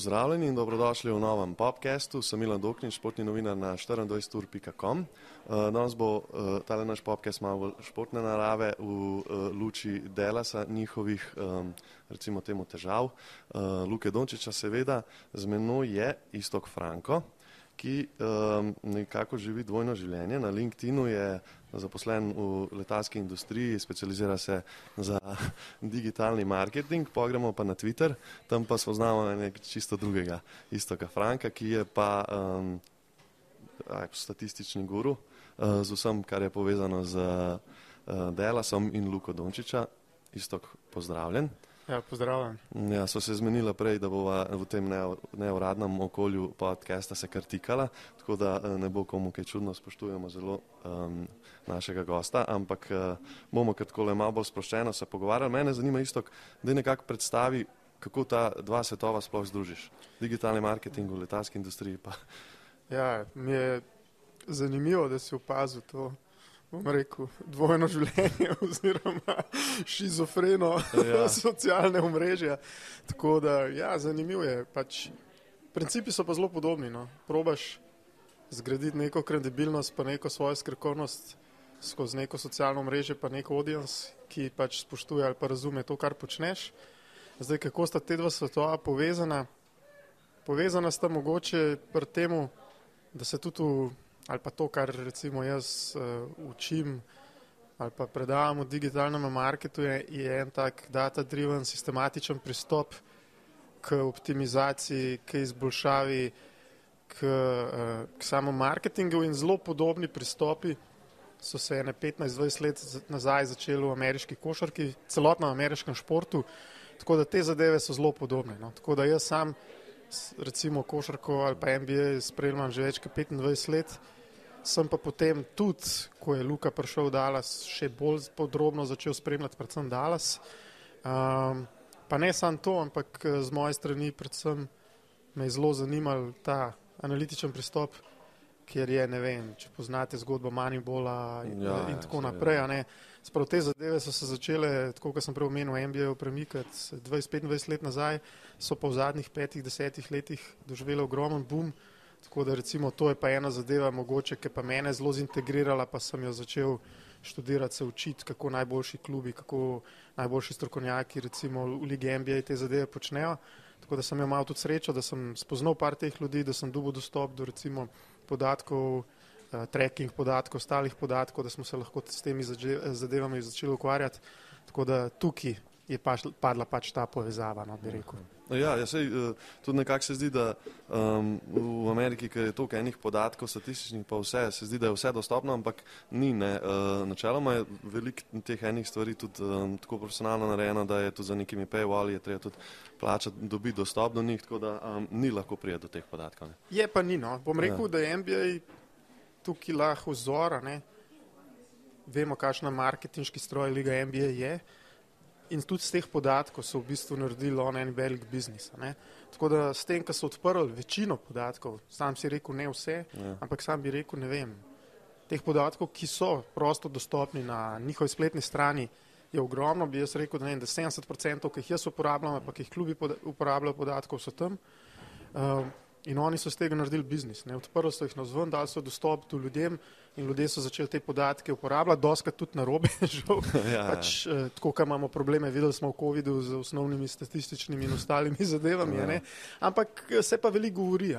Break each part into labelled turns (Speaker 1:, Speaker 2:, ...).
Speaker 1: Pozdravljeni in dobrodošli v novem podkastu. Sem Milan Doknič, športni novinar na 24.com. Danes bo tale naš podcast malo športne narave v luči Delasa, njihovih, recimo temu, težav. Luke Dončiča seveda, z menoj je Istok Franko, ki nekako živi dvojno življenje. Na LinkedInu je zaposlen v letalski industriji, specializira se za digitalni marketing, pa gremo pa na Twitter, tam pa spoznamo nekaj čisto drugega, istoga Franka, ki je pa um, statistični guru uh, z vsem, kar je povezano z uh, Delasom in Luko Dončiča. Istok, pozdravljen.
Speaker 2: Ja, pozdravljen.
Speaker 1: Ja, so se zmenila prej, da bova v tem neuradnem okolju podcasta se kartikala, tako da eh, ne bo komu kaj čudno, spoštujemo zelo um, našega gosta, ampak uh, bomo kar tako le malo bolj sproščeno se pogovarjali. Mene zanima isto, da nekako predstavi, kako ta dva svetova sploh združiš. Digitalni marketing v letalski industriji pa.
Speaker 2: Ja, mi je zanimivo, da si opazil to bom rekel, dvojno življenje oziroma šizofreno ja. socialne omrežja. Tako da, ja, zanimivo je. Pač, principi so pa zelo podobni. No. Probaš zgraditi neko kredibilnost, pa neko svojo skrkovnost skozi neko socialno mreže, pa neko audience, ki pač spoštuje ali pa razume to, kar počneš. Zdaj, kako sta te dva svetova povezana? Povezana sta mogoče pri temu, da se tudi v ali pa to, kar recimo jaz uh, učim ali pa predavam v digitalnem marketu, je, je en tak data-driven, sistematičen pristop k optimizaciji, k izboljšavi, k, uh, k samo marketingu in zelo podobni pristopi so se ene 15-20 let nazaj začeli v ameriški košarki, celotno ameriškem športu, tako da te zadeve so zelo podobne. No. Tako da jaz sam recimo košarko ali pa NBA spremljam že več kot 25 let, sem pa potem tudi, ko je Luka prišel v Dallas, še bolj podrobno začel spremljati, predvsem Dallas. Um, pa ne samo to, ampak z moje strani predvsem me je zelo zanimal ta analitičen pristop, ker je, ne vem, če poznate zgodbo Manibola in, ja, in tako ja, naprej. Sprav te zadeve so se začele, tako kot sem prej omenil, MBA premikati 20-25 let nazaj, so pa v zadnjih petih, desetih letih doživele ogromen boom. Tako da recimo to je pa ena zadeva, mogoče, ki pa mene zelo zintegrirala, pa sem jo začel študirati, se učiti, kako najboljši klubi, kako najboljši strokovnjaki recimo v Ligi NBA te zadeve počnejo. Tako da sem imel tudi srečo, da sem spoznal par teh ljudi, da sem dobil dostop do recimo podatkov, tracking podatkov, ostalih podatkov, da smo se lahko s temi zadevami začeli ukvarjati. Tako da tukaj je pač, padla pač ta povezava, no, bi rekel.
Speaker 1: Ja, ja sej, eh, tudi nekako se zdi, da um, v Ameriki, ker je toliko enih podatkov, statističnih, pa vse, se zdi, da je vse dostopno, ampak ni. Ne. Uh, načeloma je veliko teh enih stvari tudi um, tako profesionalno narejeno, da je tudi za nekimi paywalli, je treba tudi plačati, dobiti dostop do njih, tako da um, ni lahko prijeti do teh podatkov. Ne.
Speaker 2: Je pa ni, no. Bom rekel, ja. da je NBA tukaj lahko vzora, ne. Vemo, kakšna marketinški stroj Liga NBA je in tudi z teh podatkov so v bistvu naredili on en velik biznis. Tako da s tem, ko so odprli večino podatkov, sam si rekel ne vse, ja. ampak sam bi rekel ne vem, teh podatkov, ki so prosto dostopni na njihovi spletni strani, je ogromno, bi jaz rekel, da, ne, da 70%, ki jih jaz uporabljam, pa ki jih klubi uporabljajo podatkov, so tam. Uh, In oni so z tega naredili biznis. Odprli so jih na zvon, dali so dostop do ljudem in ljudje so začeli te podatke uporabljati, doskrat tudi na robe. ja, ja. pač, eh, tako, kar imamo probleme, videli smo v COVID-u z osnovnimi statističnimi in ostalimi zadevami. Ja. Ampak eh, se pa veliko govori.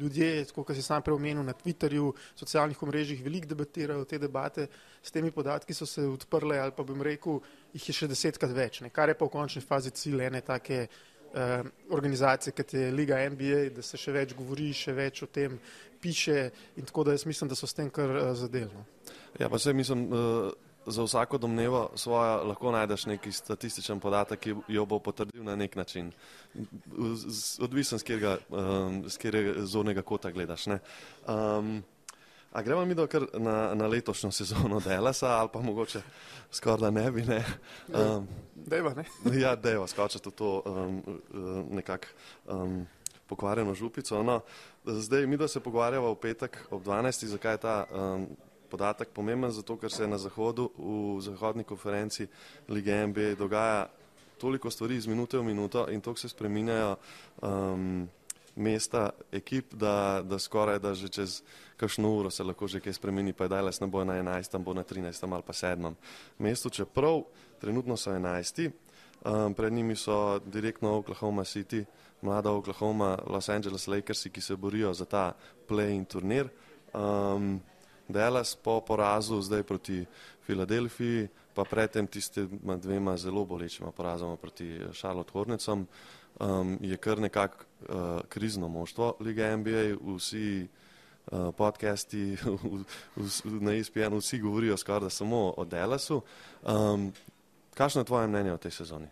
Speaker 2: Ljudje, kot si sam preomenil na Twitterju, socialnih omrežjih, veliko debatirajo te debate. S temi podatki so se odprle, ali pa bom rekel, jih je še desetkrat več. Ne? Kar je pa v končni fazi cilj ene take eh, organizacije, kot je Liga NBA, da se še več govori, še več o tem piše in tako da jaz mislim, da so s tem kar eh, zadelno.
Speaker 1: Ja, pa se mislim, eh, za vsako domnevo svojo lahko najdeš neki statističen podatek, ki jo bo potrdil na nek način. Odvisen, z katerega, katerega zornega kota gledaš. Ne? Um, A gremo mi do kar na, na letošnjo sezono Delasa ali pa mogoče skoraj da ne bi, ne?
Speaker 2: Um, deva, ne?
Speaker 1: ja, deva, skočiti v to um, nekak um, pokvarjeno župico. No, zdaj mi da se pogovarjava v petek ob 12. Zakaj je ta um, podatek pomemben? Zato, ker se na zahodu, v zahodni konferenci Lige NBA dogaja toliko stvari iz minute v minuto in to se spreminjajo um, mesta ekip, da, da skoraj da že čez kakšno uro se lahko že kaj spremeni, pa je Dallas ne bo na 11, bo na 13 ali pa 7 mestu, čeprav trenutno so 11. Um, pred njimi so direktno Oklahoma City, mlada Oklahoma, Los Angeles Lakers, ki se borijo za ta play-in turnir. Um, Dallas po porazu zdaj proti Filadelfiji, pa predtem tistima dvema zelo bolečima porazoma proti Charlotte Hornetsom, um, je kar nekako uh, krizno moštvo lige NBA, vsi podcasti v, v, na ESPN, vsi govorijo skoraj samo o Dallasu. Um, kakšno je tvoje mnenje o tej sezoni?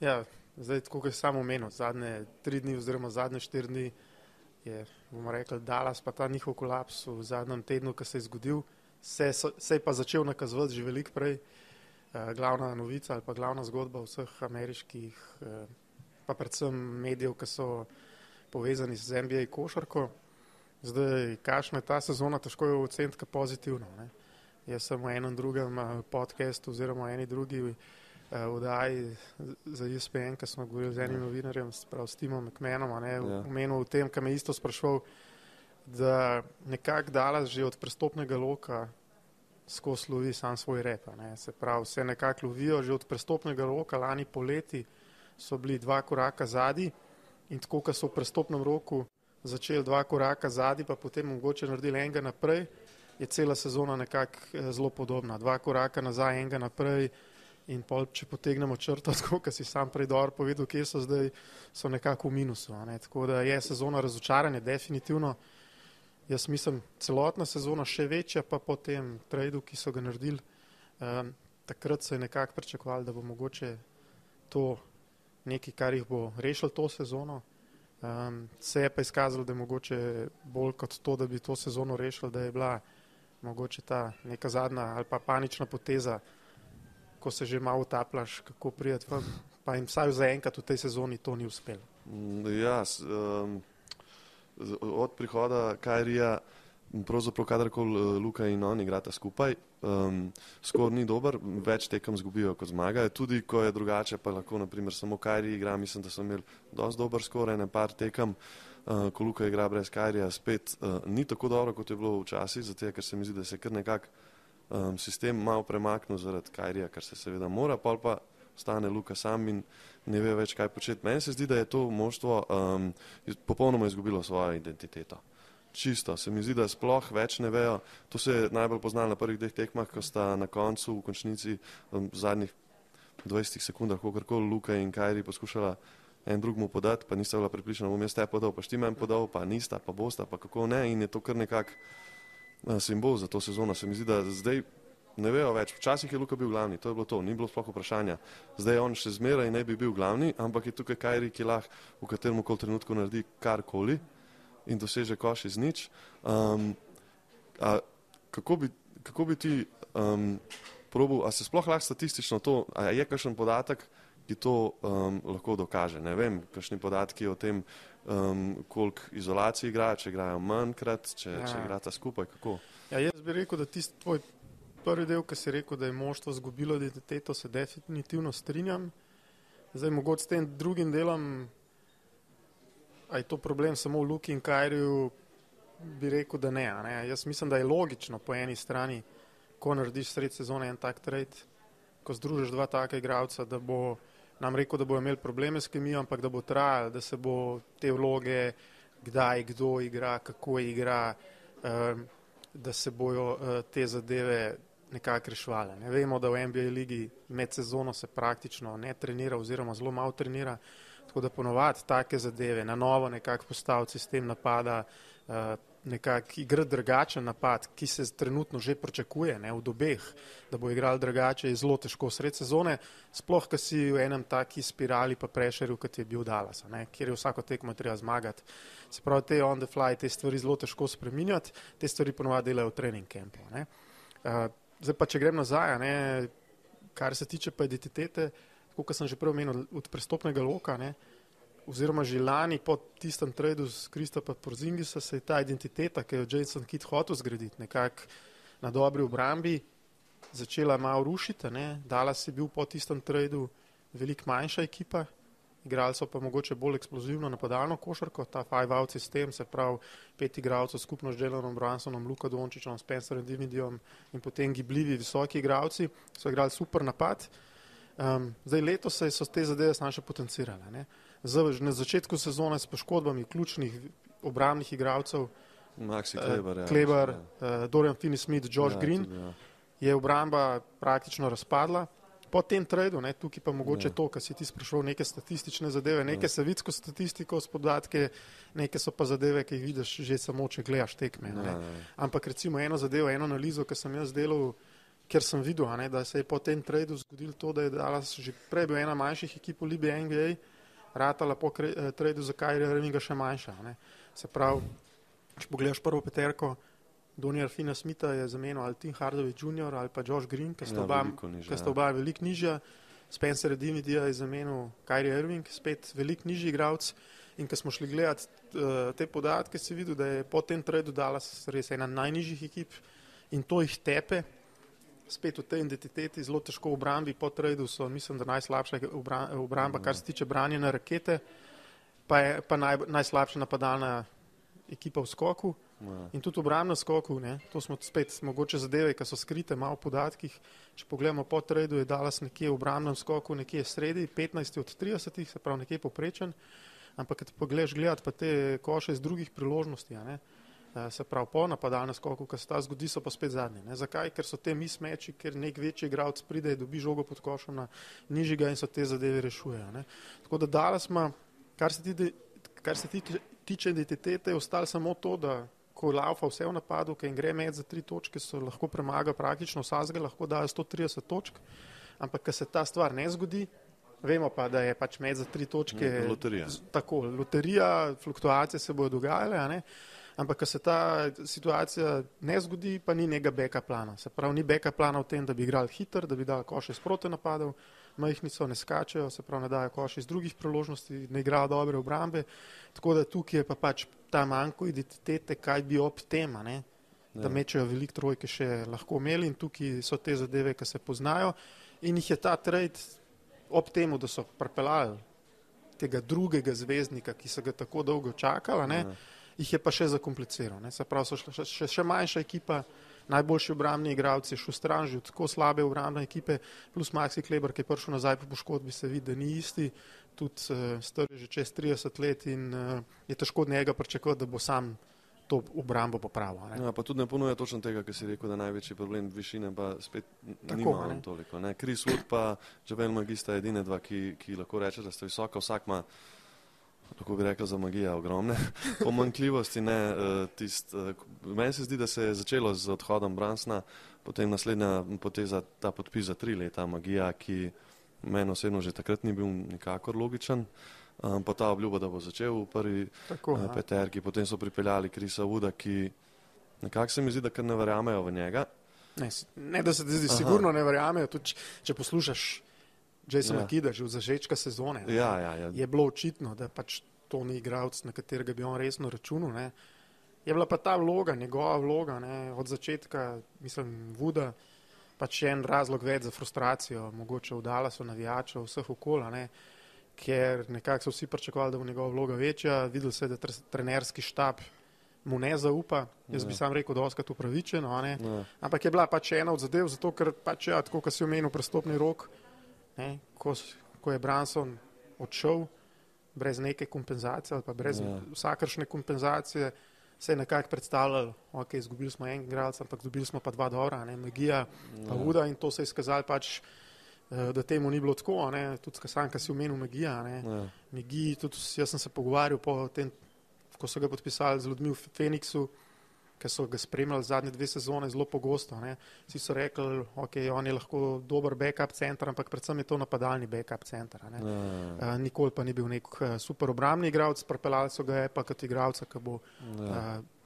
Speaker 2: Ja, zdaj, kot je samo omenil, zadnje tri dni oziroma zadnje štiri dni je, bomo rekli, Dallas pa ta njihov kolaps v zadnjem tednu, ki se je zgodil, se, se je pa začel nakazovati že veliko prej. Uh, glavna novica ali pa glavna zgodba vseh ameriških uh, pa predvsem medijev, ki so povezani z NBA košarko. Zdaj, kakšna je ta sezona, težko je oceniti, kaj pozitivno. Ne? Jaz sem v enem drugem eh, podkastu oziroma eni drugi vdaji uh, za ESPN, ki smo govorili z enim ja. novinarjem, prav s Timom McMahonom, ne, ja. omenil v tem, kar me isto sprašval, da nekako dala že od prestopnega loka skozi lovi sam svoj rep. Se pravi, vse nekako lovijo že od prestopnega loka lani poleti so bili dva koraka zadnji in tako, ko so v prestopnem roku začeli dva koraka zadnji, pa potem mogoče naredili enega naprej, je cela sezona nekako eh, zelo podobna. Dva koraka nazaj, enega naprej in pol, če potegnemo črto, tako, kar si sam prej dobro povedal, kje so zdaj, so nekako v minusu. Ne? Tako da je sezona razočaranja, definitivno. Jaz mislim, celotna sezona še večja, pa po tem tradu, ki so ga naredili, um, takrat se je nekako pričakovali, da bo mogoče to nekaj, kar jih bo rešilo to sezono. Um, se je pa izkazalo, da je mogoče bolj kot to, da bi to sezono rešili, da je bila mogoče ta neka zadnja ali pa panična poteza, ko se že malo utaplaš, kako prijeti, pa, pa jim vsaj za enkrat v tej sezoni to ni uspelo.
Speaker 1: Mm, ja, um, od prihoda Kajrija. Pravzaprav, kadarkoli eh, Luka in on igrata skupaj, um, skor ni dober, več tekem zgubijo, kot zmagajo. Tudi, ko je drugače, pa lahko, naprimer, samo Kajri igra, mislim, da so imeli dosti dober skor, ene par tekem, uh, ko Luka igra brez Kajrija, spet uh, ni tako dobro, kot je bilo včasih, zato ker se mi zdi, da se kar nekak um, sistem malo premaknil zaradi Kajrija, kar se seveda mora, pa pa stane Luka sam in ne ve več, kaj početi. Meni se zdi, da je to moštvo um, popolnoma izgubilo svojo identiteto čisto. Se mi zdi, da sploh več ne vejo. To se je najbolj poznalo na prvih dveh tekmah, ko sta na koncu v končnici v zadnjih 20 sekundah, kako koli Luka in Kajri poskušala en drugmu podati, pa nista bila pripričana, bom jaz te podal, pa štima en podal, pa nista, pa bosta, pa kako ne. In je to kar nekak simbol za to sezono. Se mi zdi, da zdaj ne vejo več. Včasih je Luka bil glavni, to je bilo to, ni bilo sploh vprašanja. Zdaj je on še zmeraj ne bi bil glavni, ampak je tukaj Kajri, ki lahko v katerem koli trenutku naredi karkoli in doseže koš iz nič. Um, a, kako, bi, kako bi ti um, probil, a se sploh lahko statistično to, a je kakšen podatek, ki to um, lahko dokaže? Ne vem, kakšni podatki o tem, um, koliko izolacij igrajo, če igrajo manjkrat, če, ja. če igrata skupaj, kako?
Speaker 2: Ja, jaz bi rekel, da tisti tvoj prvi del, ki si rekel, da je moštvo zgubilo identiteto, se definitivno strinjam. Zdaj, mogoče s tem drugim delom je to problem samo v Luki in Kajriju? Bi rekel, da ne, ne. Jaz mislim, da je logično po eni strani, ko narediš sred sezone en tak trade, ko združiš dva taka igralca, da bo nam rekel, da bo imel probleme s kemijo, ampak da bo trajal, da se bo te vloge, kdaj, kdo igra, kako igra, um, da se bojo uh, te zadeve nekako rešvale. Ne. Vemo, da v NBA ligi med sezono se praktično ne trenira oziroma zelo malo trenira. Tako da ponovadi take zadeve, na novo nekako postaviti sistem napada, uh, nekako igrati drugačen napad, ki se trenutno že pričakuje ne, v dobeh, da bo igral drugače, je zelo težko sred sezone, sploh, ko si v enem taki spirali pa prešeril, kot je bil Dallas, ne, kjer je vsako tekmo treba zmagati. Se pravi, te on the fly, te stvari zelo težko spreminjati, te stvari ponovadi delajo v trening campu. Uh, zdaj pa, če grem nazaj, ne, kar se tiče pa identitete, kot sem že prej omenil, od prestopnega loka, ne, oziroma že lani po tistem tradu s Kristopa Porzingisa se je ta identiteta, ki jo Jason Kidd hotel zgraditi, nekako na dobri obrambi, začela malo rušiti. Ne. Dala je bil po tistem tradu veliko manjša ekipa, igrali so pa mogoče bolj eksplozivno napadalno košarko, ta five-out sistem, se pravi pet igralcev skupno z Jelenom Bransonom, Luka Dončičem, Spencerjem Dividijom in potem gibljivi visoki igralci, so igrali super napad. Um, zdaj letos se so te zadeve snaše potencirale. Ne? Z, na začetku sezone s poškodbami ključnih obramnih igralcev,
Speaker 1: Maxi Kleber, uh,
Speaker 2: Kleber ja. uh, Dorian Finney-Smith, Josh ja, Green, tudi, ja. je obramba praktično razpadla po tem tradu, ne, tukaj pa mogoče ja. to, kar si ti sprašal, neke statistične zadeve, neke ja. savitsko statistiko s podatke, neke so pa zadeve, ki jih vidiš že samo, če gledaš tekme. Ja, ja. Ampak recimo eno zadevo, eno analizo, ki sem jaz delal, ker sem videl, ne, da se je po tem tradu zgodilo to, da je Dallas že prej bil ena manjših ekip v Libiji NBA, ratala po eh, tradu, zakaj je Reminga še manjša. Ne. Se pravi, če pogledaš prvo peterko, Donija Fina Smitha je zamenil ali Tim Hardaway Jr. ali pa Josh Green, ki sta ja, oba ja. veliko nižja. Spencer Dimitija je zamenil Kyrie Irving, spet veliko nižji igralec. In ko smo šli gledati uh, te podatke, si videl, da je po tem tradu Dallas res ena najnižjih ekip in to jih tepe. Spet v tej identiteti zelo težko v obrambi, po tradu so, mislim, da najslabša obramba, kar se tiče branjene rakete, pa je pa naj, najslabša napadalna ekipa v skoku. Ja. In tudi obrambno skoku, ne? to smo spet mogoče zadeve, ki so skrite malo v podatkih. Če pogledamo po tradu, je Dallas nekje v obrambnem skoku, nekje sredi, 15 od 30, se pravi nekje poprečen. Ampak, če pogledaš gledati pa te koše iz drugih priložnosti, ne? Eh, se pravi po napadalnem skoku, ki se ta zgodi, so pa spet zadnji. Ne? Zakaj? Ker so te mismeči, ker nek večji igralec pride, dobi žogo pod košem na nižjega in so te zadeve rešujejo. Ne? Tako da Dallas ima, kar se tiče, kar se tiče identitete, je ostalo samo to, da ko laufa vse v napadu, ki jim gre med za tri točke, so lahko premaga praktično vsakega, lahko dajo 130 točk, ampak ker se ta stvar ne zgodi, vemo pa, da je pač med za tri točke.
Speaker 1: Loterija.
Speaker 2: Tako, loterija, fluktuacije se bodo dogajale, ampak ker se ta situacija ne zgodi, pa ni nekega beka plana. Se pravi, ni beka plana v tem, da bi igrali hiter, da bi dal koše sproti napadov majhni so, ne skačejo, se pravi, ne dajo koš iz drugih priložnosti, ne igrajo dobre obrambe. Tako da tukaj je pa pač ta manjko identitete, kaj bi ob tem, ne, da ja. mečejo veliko trojke še lahko imeli in tukaj so te zadeve, ki se poznajo. In jih je ta trade ob temu, da so pripeljali tega drugega zvezdnika, ki so ga tako dolgo čakali, ne, ja. Jih je pa še zakompliciral. Se pravi, so še, še, še manjša ekipa najboljši obrambni igralci, Šustranži, tako slabe obrambne ekipe, plus Maxi Kleber, ki je prišel nazaj po poškodbi, se vidi, da ni isti, tudi uh, star je že čez 30 let in uh, je težko od njega pričakovati, da bo sam to obrambo popravil.
Speaker 1: Ja, pa tudi ne ponuja točno tega, kar si rekel, da največji problem višine pa spet tako, nima ne? toliko. Kris Wood pa Javel Magista je edine dva, ki, ki lahko reče, da ste visoka, vsak ima tako bi rekel, za magijo ogromne pomankljivosti. Ne, eh, tist, eh, meni se zdi, da se je začelo z odhodom Bransna, potem naslednja poteza, ta podpis za tri leta magija, ki meni osebno že takrat ni bil nikakor logičen. Um, pa ta obljuba, da bo začel v prvi tako, uh, peterki, potem so pripeljali Krisa Vuda, ki nekako se mi zdi, da kar ne verjamejo v njega.
Speaker 2: Ne, ne da se ti zdi, Aha. sigurno ne verjamejo, tudi če poslušaš Jason ja. Akida, že v začetku sezone.
Speaker 1: Ja, ja, ja.
Speaker 2: Je bilo očitno, da pač to ni igralec, na katerega bi on resno računal. Ne. Je bila pa ta vloga, njegova vloga ne, od začetka, mislim, Vuda, pač en razlog več za frustracijo, mogoče v Dallasu, navijačev, vseh okola, ne, ker nekako so vsi pričakovali, da bo njegova vloga večja, videl se, da trenerski štab mu ne zaupa, jaz bi ja. sam rekel, da je oskrat upravičeno, ja. ampak je bila pač ena od zadev, zato ker pač, ja, tako, kot si omenil, prestopni rok, ne, ko, ko je Branson odšel, brez neke kompenzacije ali pa brez ja. vsakršne kompenzacije, se je nekako predstavljalo, ok, izgubili smo en igralec, ampak dobili smo pa dva dobra, ne, Magija, pa ja. Uda in to se je izkazalo pač, eh, da temu ni bilo tako, ne, tudi Skasanka si omenil Magija, ne, ja. Magiji, tudi jaz sem se pogovarjal po tem, ko so ga podpisali z ljudmi v Feniksu, ki so ga spremljali zadnje dve sezone zelo pogosto. Ne. Vsi so rekli, okay, on je lahko dober backup center, ampak predvsem je to napadalni backup center. Ne. Ja. Uh, nikoli pa ni bil nek uh, super obrambni igralec, prepeljali so ga je pa kot igralca, ki bo uh,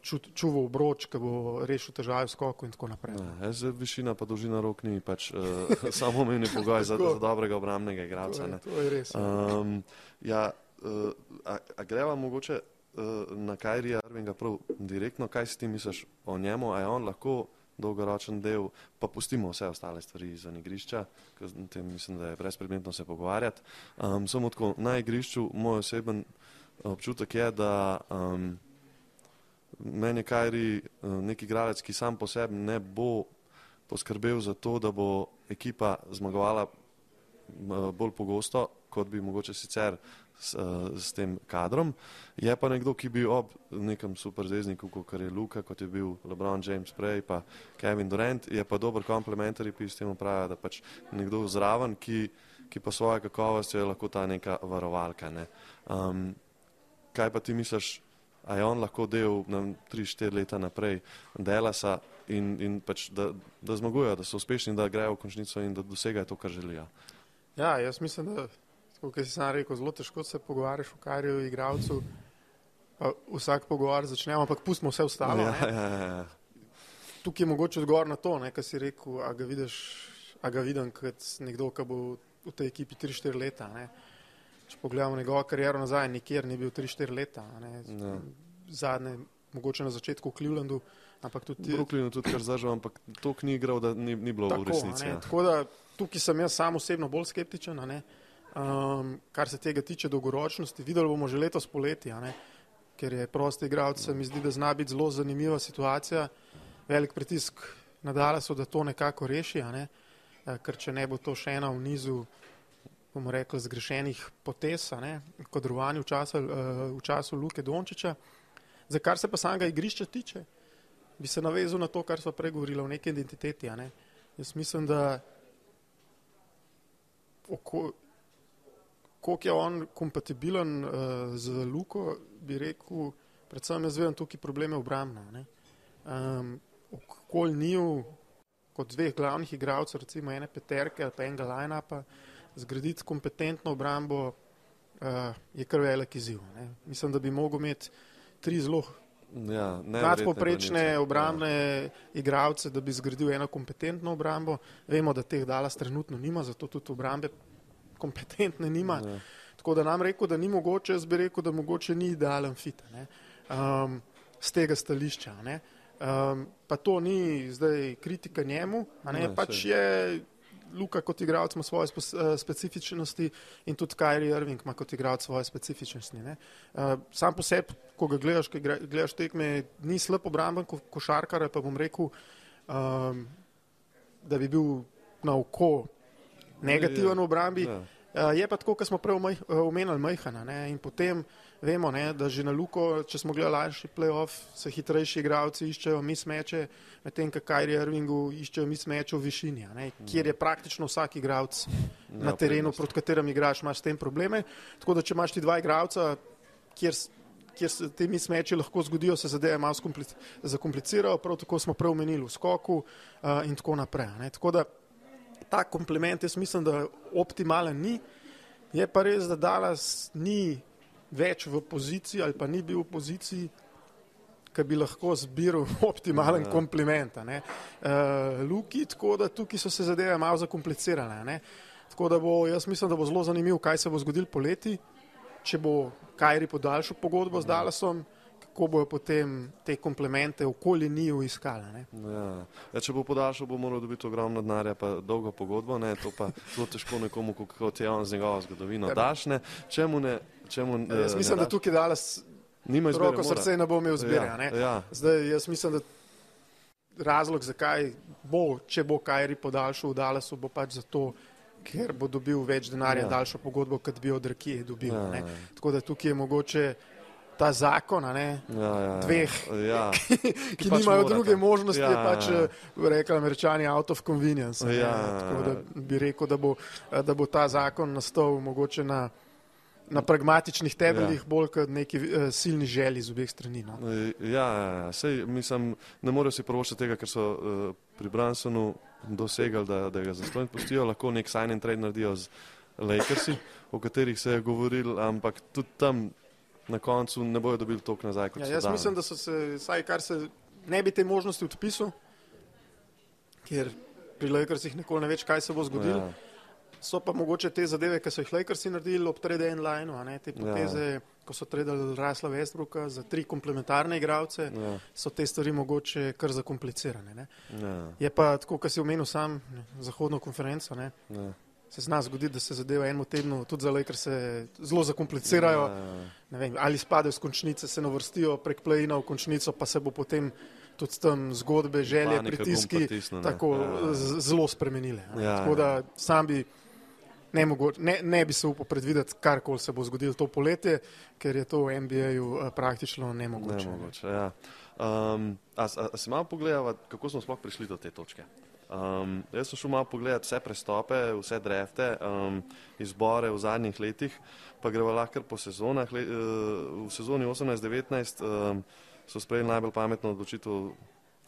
Speaker 2: čuval obroč, ki bo rešil težave v skoku in tako naprej.
Speaker 1: Ja, zdaj, višina pa dolžina rok ni pač uh, samo meni pogoj za, za dobrega obrambnega igralca.
Speaker 2: To je, to je res. Um,
Speaker 1: ja, uh, a, a greva mogoče. Eh, na Kajrija Irvinga prav direktno, kaj si ti misliš o njemu, a je on lahko dolgoročen del, pa pustimo vse ostale stvari izven igrišča, ker tem mislim, da je brezpredmetno se pogovarjati. Um, samo tako na igrišču, moj oseben občutek je, da um, meni je Kajri uh, nek igralec, ki sam po sebi ne bo poskrbel za to, da bo ekipa zmagovala uh, bolj pogosto, kot bi mogoče sicer s, uh, s tem kadrom. Je pa nekdo, ki bi ob nekem superzvezdniku, kot je Luka, kot je bil LeBron James prej, pa Kevin Durant, je pa dober komplementarij, ki s tem upravlja, da pač nekdo zraven, ki, ki pa svoje kakovosti je lahko ta neka varovalka. Ne. Um, kaj pa ti misliš, a je on lahko del 3-4 leta naprej Delasa in, in pač da, da zmagujejo, da so uspešni, da grejo v končnico in da dosegajo to, kar želijo?
Speaker 2: Ja, jaz mislim, da kot si sam rekel, zelo težko se pogovarjaš o karju igravcu. Vsak pogovor začnemo, ampak pustimo vse ostalo. Ja, ja, ja, ja. Tukaj je mogoče odgovor na to, kar si rekel, a ga, vidiš, a ga vidim kot nekdo, ki bo v tej ekipi 3-4 leta. Ne. Če pogledamo njegovo kariero nazaj, nikjer ni bil 3-4 leta. Ja. Zadnje, mogoče na začetku v Clevelandu, ampak tudi
Speaker 1: v Brooklynu, tudi kar zažal, ampak to ni igral, da ni, ni bilo tako, v resnici.
Speaker 2: Ja. Tako da tukaj sem jaz sam osebno bolj skeptičen. Um, kar se tega tiče dolgoročnosti, videli bomo že letos poleti, ker je prosti igralec, se mi zdi, da zna biti zelo zanimiva situacija, velik pritisk nadalje so, da to nekako reši, ne? Ja, ker če ne bo to še ena v nizu, bomo rekli, zgrešenih potes, kodrovanje v, času, uh, v času Luke Dončiča. Za kar se pa samega igrišča tiče, bi se navezal na to, kar smo pregovorili o neki identiteti. Ne? Jaz mislim, da oko, koliko je on kompatibilen uh, z Luko, bi rekel, predvsem jaz vem tukaj probleme obrambna. Um, Okolj njiju, kot dveh glavnih igralcev, recimo ene peterke ali pa enega line-upa, zgraditi kompetentno obrambo uh, je kar velik izziv. Ne? Mislim, da bi mogel imeti tri zelo ja, nadpoprečne obrambne ja. igralce, da bi zgradil eno kompetentno obrambo. Vemo, da teh dalas trenutno nima, zato tudi obrambe kompetentne nima. Ja. Tako da nam rekel, da ni mogoče, jaz bi rekel, da mogoče ni idealen fit um, z tega stališča. Um, pa to ni zdaj kritika njemu, ne, ne, pač se. je Luka kot igralec ima svoje uh, specifičnosti in tudi Kyrie Irving ima kot igralec svoje specifičnosti. Uh, sam po sebi, ko ga gledaš, ko gledaš tekme, ni slab obramben ko, košarkar, pa bom rekel, um, da bi bil na oko negativen v obrambi. Ja. Uh, je pa tako, kot smo prej omenjali, majhana. Ne? In potem vemo, ne, da že na Luko, če smo gledali lažji playoff, se hitrejši igralci iščejo mismeče, medtem ko Kajri Irvingu iščejo mismeče v višini, ne? kjer je praktično vsak igralec na ja, terenu, proti katerem igraš, imaš s tem probleme. Tako da, če imaš ti dva igralca, kjer, kjer se te mismeče lahko zgodijo, se zadeve malo zakomplicirajo, prav tako smo prej omenili v skoku uh, in tako naprej. Ne? Tako da, ta komplement, jaz mislim, da optimalen ni. Je pa res, da Dallas ni več v poziciji ali pa ni bil v poziciji, ki bi lahko zbiral optimalen ja. kompliment. Uh, Luki, tako da tukaj so se zadeve malo zakomplicirale. Ne? Tako da bo, jaz mislim, da bo zelo zanimivo, kaj se bo zgodilo poleti, če bo Kajri podaljšal pogodbo z Dallasom kako bojo potem te komplemente okoli njiju iskali.
Speaker 1: Ja. Ja, če bo podaljšal, bo moral dobiti ogromno denarja, pa dolgo pogodbo, ne? to pa zelo težko nekomu, kot je on z njegovo zgodovino. Ja. Daš ne, čemu ne? Čemu,
Speaker 2: ja, jaz mislim, da tukaj dala roko srce ne bo imel zbirja. Ja. Ja. Zdaj, jaz mislim, da razlog, zakaj bo, če bo Kajri podaljšal v Dalasu, bo pač zato, ker bo dobil več denarja, ja. daljšo pogodbo, kot bi od Rakije dobil. Ja. Tako da tukaj je mogoče ta zakon, ne, ja, ja, ja. dveh, ja. ki, ki pač nimajo morate. druge možnosti, ja, pač ja. Eh, rekli američani out of convenience. Ja, tako da bi rekel, da bo, da bo ta zakon nastal mogoče na, na pragmatičnih temeljih, ja. bolj kot neki uh, silni želji z obeh strani. No.
Speaker 1: Ja, ja, ja. Sej, mislim, ne morejo si prvošati tega, ker so uh, pri Bransonu dosegali, da, da ga zastojno pustijo, lahko nek sign and trade naredijo z Lakersi, o katerih se je govoril, ampak tudi tam na koncu ne bojo dobili toliko nazaj. Ja,
Speaker 2: jaz mislim, da so se, saj kar se ne bi te možnosti odpisal, ker pri Lakersih nikoli ne veš, kaj se bo zgodilo. Ja. So pa mogoče te zadeve, ki so jih Lakersi naredili ob trade end lineu, te poteze, ja. ko so tradali Rasla Westbrooka za tri komplementarne igralce, ja. so te stvari mogoče kar zakomplicirane. Ja. Je pa tako, kar si omenil sam, ne, zahodno konferenco. Ne, ja. Se zna zgoditi, da se zadeve eno tedno tudi za Lakers zelo zakomplicirajo. Ja. Vem, ali spadajo z končnice, se navrstijo prek plejina v končnico, pa se bo potem tudi tam zgodbe, želje, Panika pritiski tako ja. zelo spremenile. Ja. Tako da sam bi ne, mogoče, ne, ne bi se upal predvideti, kar koli se bo zgodilo to poletje, ker je to v NBA-ju eh, praktično nemogoče.
Speaker 1: nemogoče ja. um, a, a, a si malo pogledal, kako smo sploh prišli do te točke? Um, jaz sem šel malo pogledati vse prestope, vse drefte, um, izbore v zadnjih letih, pa gremo lahko po sezonah. Le, uh, v sezoni 18-19 um, so sprejeli najbolj pametno odločitev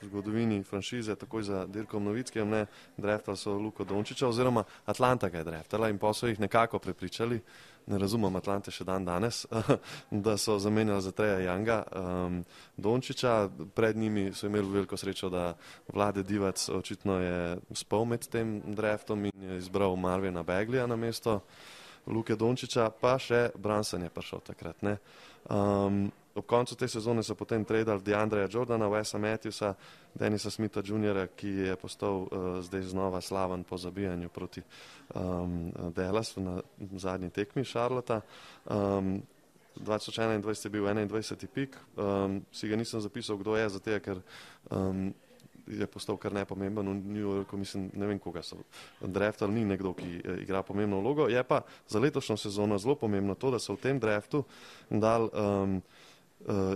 Speaker 1: zgodovini franšize, takoj za Dirkom Novickem, ne, dreftali so Luko Dončiča, oziroma Atlanta ga je dreftala in pa so jih nekako prepričali, ne razumem Atlante še dan danes, da so zamenjali za Treja Janga um, Dončiča, pred njimi so imeli veliko srečo, da vlade Divac očitno je spal med tem dreftom in je izbral Marvina Beglija na mesto Luke Dončiča, pa še Branson je prišel takrat. Ne. Um, Ob koncu te sezone so potem tradili Deandreja Jordana, Wesa Matthewsa, Denisa Smitha Jr., ki je postal uh, zdaj znova slaven po zabijanju proti um, Dallasu na zadnji tekmi Šarlota. Um, 2021 je bil 21. pik, um, si ga nisem zapisal, kdo je, zato ker um, je postal kar nepomemben v New Yorku, mislim, ne vem, koga so draftali, ni nekdo, ki eh, igra pomembno vlogo. Je pa za letošnjo sezono zelo pomembno to, da so v tem draftu dal um,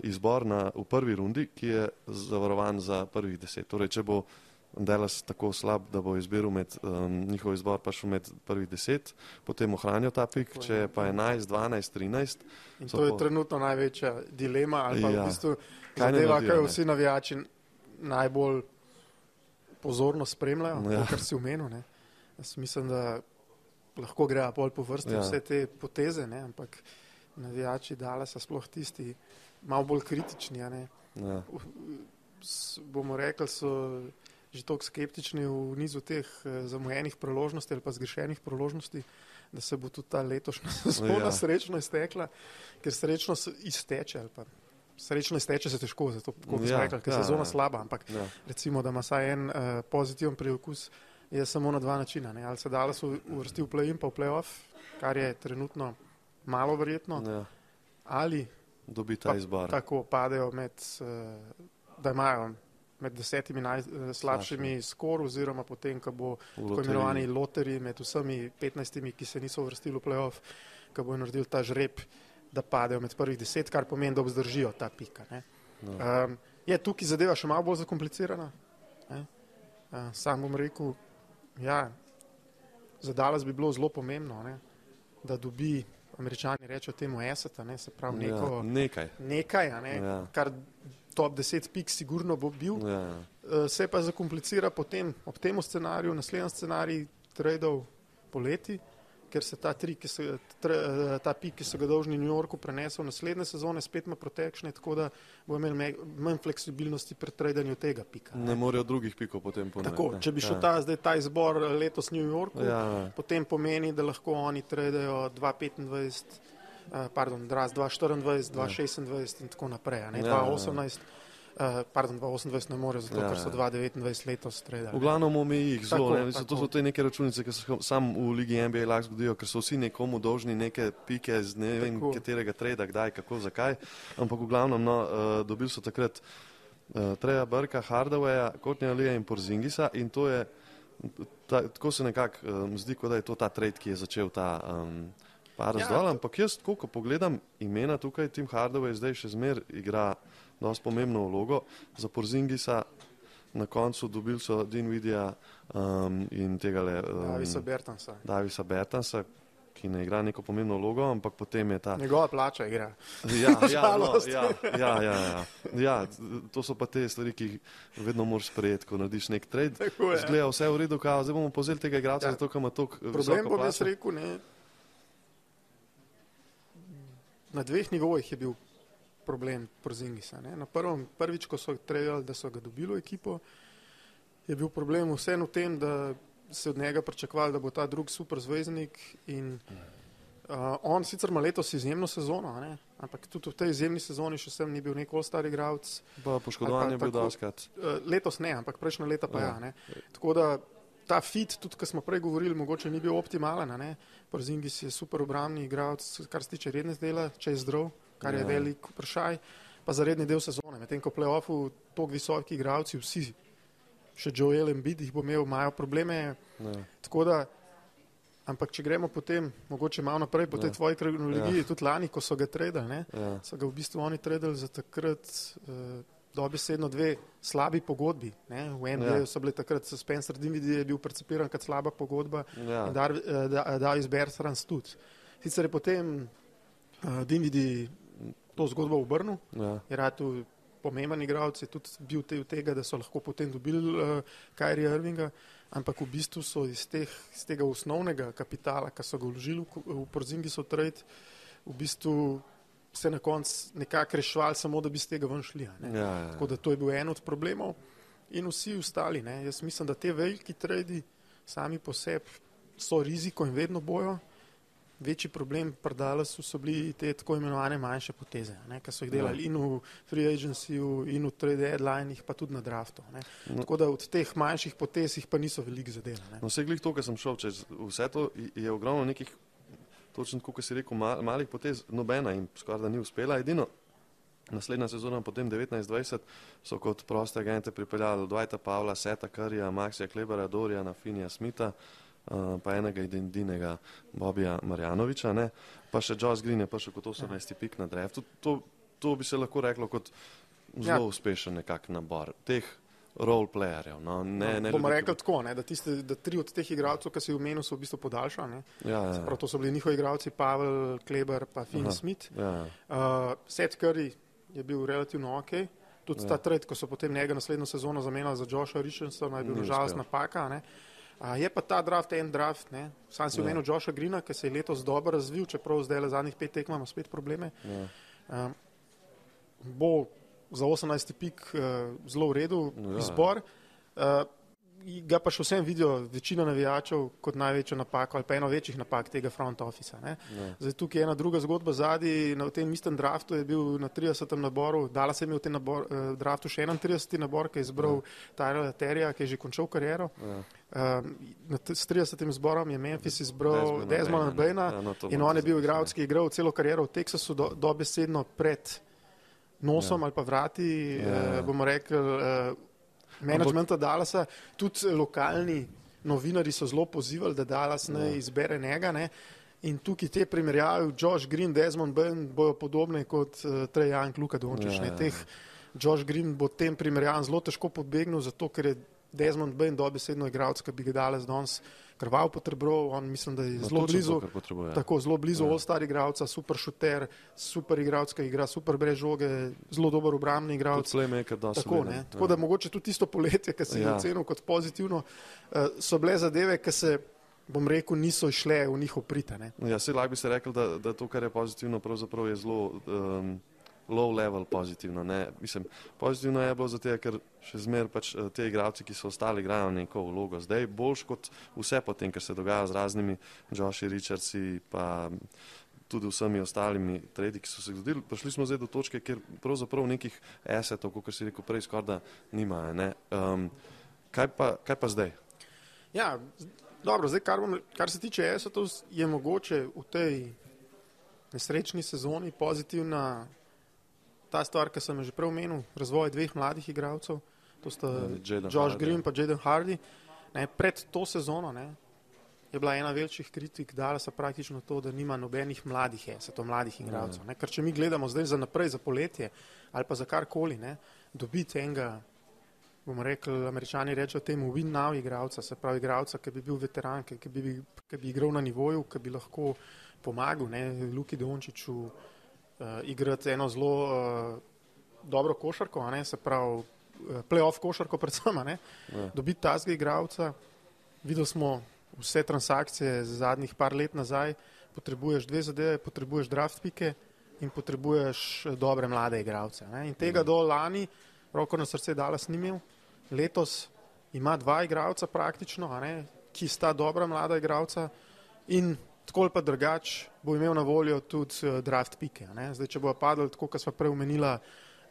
Speaker 1: izbor na, v prvi rundi, ki je zavarovan za prvih deset. Torej, če bo Delas tako slab, da bo izbiral med um, njihov izbor, pa šel med prvih deset, potem ohranijo ta pik, če je pa 11, 12, 13.
Speaker 2: In to je po... trenutno največja dilema, ali pa ja. v bistvu zadeva, kaj vsi navijači najbolj pozorno spremljajo, ja. kar si umenil. Jaz mislim, da lahko grejo bolj po vrsti ja. vse te poteze, ne? ampak navijači Dalasa sploh tisti malo bolj kritični. Ja. Bomo rekli, so že tako skeptični v nizu teh eh, zamujenih priložnosti ali pa zgrešenih priložnosti, da se bo tudi ta letošnja sezona ja. srečno iztekla, ker srečno izteče. Srečno izteče se težko, zato kot ja, rekli, ker ja, sezona ja. slaba, ampak ja. recimo, da ima saj en uh, pozitiven priokus, je samo na dva načina. Ne? Ali se da se uvrsti v play-in pa v play-off, kar je trenutno malo verjetno, ja. ali
Speaker 1: dobi ta izbor.
Speaker 2: Tako padejo med, eh, da imajo med desetimi najslabšimi eh, skor, oziroma potem, ko bo tako imenovani loteri med vsemi petnajstimi, ki se niso vrstili v playoff, ko bo naredil ta žreb, da padejo med prvih deset, kar pomeni, da obzdržijo ta pika. No. Um, je tukaj zadeva še malo bolj zakomplicirana. Uh, sam bom rekel, ja, za Dallas bi bilo zelo pomembno, ne, da dobi američani rečejo temu eseta, ne, se pravi ja, neko,
Speaker 1: ja, nekaj,
Speaker 2: nekaj ne, ja. kar top 10 pik sigurno bo bil. Ja. Uh, se pa zakomplicira potem ob tem scenariju, naslednji scenarij tradov poleti, ker se ta, tri, se, tre, eh, ta pik, ki so ga dolžni New Yorku prenesel naslednje sezone, spet ima protekšne, tako da bo imel manj fleksibilnosti pri tradanju tega pika.
Speaker 1: Ne, ne morejo drugih pikov potem ponuditi.
Speaker 2: Tako, če bi šel ja. ta, zdaj, ta izbor letos v New Yorku, ja. potem pomeni, da lahko oni tradajo 2,25. Uh, pardon, 2,24, 2,26 in tako naprej, ne, ja, 2,18. Ja. Uh, pardon, 28 ne more, zato ja, ker so 2,29 ja. letos stredali.
Speaker 1: V glavnem omeji jih zelo, ne, to so te neke računice, ki se sam v Ligi NBA lahko zgodijo, ker so vsi nekomu dolžni neke pike z ne vem tako. katerega treda, kdaj, kako, zakaj. Ampak v glavnem, no, uh, dobili so takrat uh, Treja Brka, Hardawaya, Kotnija Lija in Porzingisa in to je, ta, tako se nekako um, zdi, kot da je to ta trade, ki je začel ta. Um, Pa razdol, ja, ampak jaz, ko pogledam imena tukaj, Tim Hardaway zdaj še zmer igra dosti pomembno vlogo. Za Porzingisa na koncu dobili so Dinvidija um, in tega le. Um,
Speaker 2: Davisa Bertansa.
Speaker 1: Davisa Bertansa, ki ne igra neko pomembno vlogo, ampak potem je ta.
Speaker 2: Njegova plača igra.
Speaker 1: Ja, ja, no, ja, ja, ja, ja. ja, to so pa te stvari, ki jih vedno moraš sprejeti, ko narediš nek trade. Zgleda vse v redu, kao, zdaj bomo pozeli tega igralca, ja. zato ker ima tok.
Speaker 2: Problem bom jaz rekel, ne. Na dveh nivojih je bil problem Porzingisa. Na prvem, prvič, ko so trebali, da so ga dobili v ekipo, je bil problem vseeno v tem, da se od njega pričakovali, da bo ta drug super zvezdnik. In, uh, on sicer ima letos izjemno sezono, ne? ampak tudi v tej izjemni sezoni še sem ni bil nek ostar igralec.
Speaker 1: Poškodovan je bil doskrat.
Speaker 2: Uh, letos ne, ampak prejšnja leta pa ja. ja Tako da ta fit, tudi kar smo prej govorili, mogoče ni bil optimalen. Porzingis je super obrambni igralec, kar se tiče redne zdela, če je zdrav, kar je ja. velik vprašaj. Pa za redni del sezone, medtem ko v play-offu tako visoki igralci, vsi še Joel Embiid jih bo imel, imajo probleme. Ne. Tako da, ampak če gremo potem, mogoče malo naprej po tej tvoji kronologiji, ja. tudi lani, ko so ga tredali, ja. so ga v bistvu oni tredali za takrat uh, dobesedno dve slabi pogodbi. Ne. V NBA ja. so bile takrat Spencer Dinwiddie je bil percepiran kot slaba pogodba ja. in Dar, uh, da, Davis Bertrand tudi. Sicer je potem uh, Dinwiddie to zgodbo obrnil, ja. je rad tu pomemben igralec, je tudi bil te, tega, da so lahko potem dobili uh, Kajri Irvinga, ampak v bistvu so iz, teh, iz tega osnovnega kapitala, ki so ga vložili v, v Porzingi so trade, v bistvu se na koncu nekako rešvali samo, da bi iz tega ven šli. Ja, ja, ja. Tako da to je bil en od problemov in vsi ostali. Ne. Jaz mislim, da te veliki tradi sami po sebi so riziko in vedno bojo večji problem pri Dallasu so bili te tako imenovane manjše poteze, ki so jih delali ja. in v free agencyju, in v trade deadlineih, pa tudi na draftu. No. Tako da od teh manjših potez jih pa niso veliko zadela.
Speaker 1: No, vse glih to, kar sem šel čez vse to, je ogromno nekih, točno kot si rekel, mal, malih potez, nobena jim skoraj da ni uspela. Edino, Naslednja sezona, potem 19-20, so kot proste agente pripeljali Dvajta Pavla, Seta Karija, Maksija Klebera, Dorija, Finija Smita, Eh, pa enega edinega Bobija Marjanoviča, ne? pa še Josh Green je prišel kot 18. pik na drevtu. To, to bi se lahko reklo kot zelo ja. uspešen nekak nabor teh roleplayerjev. No? Ne,
Speaker 2: no, ne bomo rekli tako, ne? da, tiste, da tri od teh igralcev, ki si v menu, so v bistvu podaljšani. Ja, ja. Prav to so bili njihovi igralci, Pavel, Kleber pa Finn Aha, Smith. Ja. Uh, Seth Curry je bil relativno ok. Tudi ja. ta trend, ko so potem njega naslednjo sezono zamenjali za Josha Richardsona, je bil nažalost napaka. Ne? Uh, je pa ta draft en draft, ne? sam si omenil ja. Josha Grina, ki se je letos dobro razvil, čeprav zdaj le zadnjih pet tek imamo spet probleme. Ja. Uh, bo za 18 pik uh, zelo v redu ja. izbor. Uh, ga pa še vsem vidijo večina navijačev kot največjo napako ali pa eno večjih napak tega front office. Ja. Zdaj tukaj je ena druga zgodba zadnji, na tem istem draftu je bil na 30. naboru, dala se mi v tem nabor, eh, draftu še 31. nabor, ki je izbral ja. Tyler Terija, ki je že končal kariero. Ja. Um, s 30. zborom je Memphis izbral Desmond Baina ja, no, in on je bil igralec, ki je igral celo kariero v Teksasu do, dobesedno pred nosom ja. ali pa vrati, ja. uh, bomo rekli, uh, menedžmenta Dallasa, tudi lokalni novinari so zelo pozivali, da Dallas ne ja. izbere njega. Ne. In tukaj te primerjave, Josh Green, Desmond Byrne, bojo podobne kot uh, Trey Young, Luka Dončić. Ja, ja. Josh Green bo tem primerjavam zelo težko pobegnil, zato ker je Desmond Byrne dobesedno igralec, ki bi ga Dallas danes krval potreboval, on mislim, da je no, zelo blizu,
Speaker 1: to,
Speaker 2: tako zelo blizu ja. all-star igralca, super šuter, super igralec, ki igra super brez žoge, zelo dober obrambni igralec. Tako, ne, tako ja. da mogoče tudi tisto poletje, ki se je ja. ocenil kot pozitivno, uh, so bile zadeve, ki se, bom rekel, niso išle v njihov prite.
Speaker 1: Ja, se lahko bi se rekel, da, da to, kar je pozitivno, pravzaprav je zelo. Um, low level pozitivno. Mislim, pozitivno je bilo zato, ker še zmer pač eh, te igralci, ki so ostali, igrajo neko vlogo. Zdaj boljš kot vse potem, kar se dogaja z raznimi Joshi Richardsi pa tudi vsemi ostalimi tredi, ki so se zgodili. Prišli smo zdaj do točke, kjer pravzaprav nekih esetov, kot si rekel prej, skorda nimajo. Ne? Um, kaj, pa, kaj pa zdaj?
Speaker 2: Ja, dobro, zdaj kar, bom, kar se tiče esetov, je mogoče v tej nesrečni sezoni pozitivna ta stvar, ki sem že prej omenil, razvoj dveh mladih igralcev, to sta uh, Josh Green in Jaden Hardy. Ne, pred to sezono ne, je bila ena večjih kritik, da se praktično to, da nima nobenih mladih, je, se to mladih igralcev. Ne, ker če mi gledamo zdaj za naprej, za poletje ali pa za karkoli, ne, dobiti enega, bomo rekli, američani rečejo temu win now igralca, se pravi igralca, ki bi bil veteran, ki bi, ki bi igral na nivoju, ki bi lahko pomagal, ne, Luki Dončiću, uh, igrati eno zelo uh, dobro košarko, ne, se pravi, uh, playoff košarko, predvsem, ja. dobiti tazga igralca. Videli smo vse transakcije zadnjih par let nazaj, potrebuješ dve zadeve, potrebuješ draft pike in potrebuješ dobre mlade igralce. Ne. In tega mm. do lani, roko na srce, dala snimil, letos ima dva igralca praktično, ki sta dobra mlada igralca in tako ali pa drugač bo imel na voljo tudi uh, draft pike. Zdaj, če bo padlo, tako kot smo prej omenila,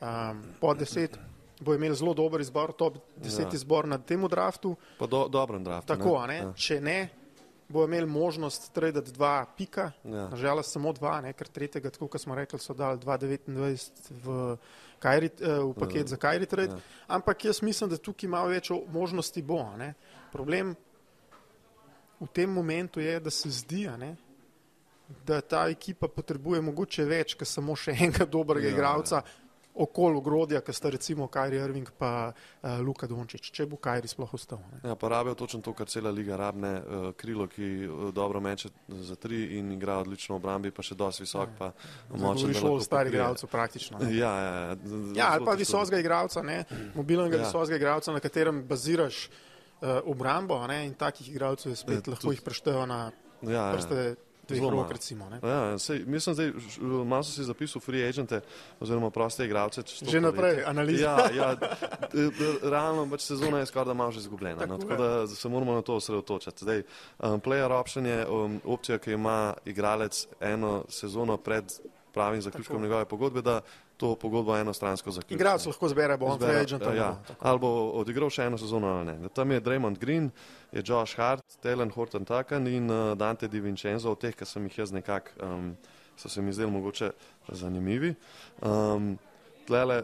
Speaker 2: um, po deset, bo imel zelo dober izbor, top deset ja. izbor na tem draftu.
Speaker 1: Po do, dobrem draftu.
Speaker 2: Tako, ne? Ne? Ja. če ne, bo imel možnost tradati dva pika, ja. nažalost samo dva, ne? ker tretjega, tako kot smo rekli, so dali 2,29 v, Kairi, uh, v paket ja. za Kairi trade. Ja. Ampak jaz mislim, da tukaj ima več možnosti bo. Ne? Problem v tem momentu je, da se zdi, ne, da ta ekipa potrebuje mogoče več, kot samo še enega dobrega ja, igralca. Ja. Okol ogrodja, ki sta recimo Kajri Irving pa uh, Luka Dončić, če bo Kajri sploh ostal.
Speaker 1: Ja, pa rabijo točno to, kar cela liga rabne, uh, krilo, ki uh, dobro meče za tri in igra odlično v obrambi, pa še dosti visok. Ja.
Speaker 2: Močno je šlo v starih igralcev praktično.
Speaker 1: Ne? Ja, ja, ja,
Speaker 2: ja ali pa visokega igralca, mobilnega ja. visokega igralca, na katerem baziraš uh, obrambo ne? in takih igralcev je spet ja, lahko jih preštejo na ja, ja. prste. Rok, recimo,
Speaker 1: ja, sej, mislim, da malo si zapisal free agente oziroma proste igralce.
Speaker 2: Že naprej, analiza.
Speaker 1: Ja, ja, realno pač sezona je skoraj da malo že izgubljena, tako, no, tako da se moramo na to osredotočati. Zdaj, um, player option je um, opcija, ki ima igralec eno sezono pred pravim zaključkom njegove pogodbe, da to pogodbo enostransko zaključi.
Speaker 2: Igralec lahko zbere, bo on free agent.
Speaker 1: Ja, ali bo odigral še eno sezono ali ne. Tam je Draymond Green, je Josh Hart, Telen Horton Takan in uh, Dante Di Vincenzo, od teh, ki sem jih jaz nekako, um, so se mi zdeli mogoče zanimivi. Um, tlele,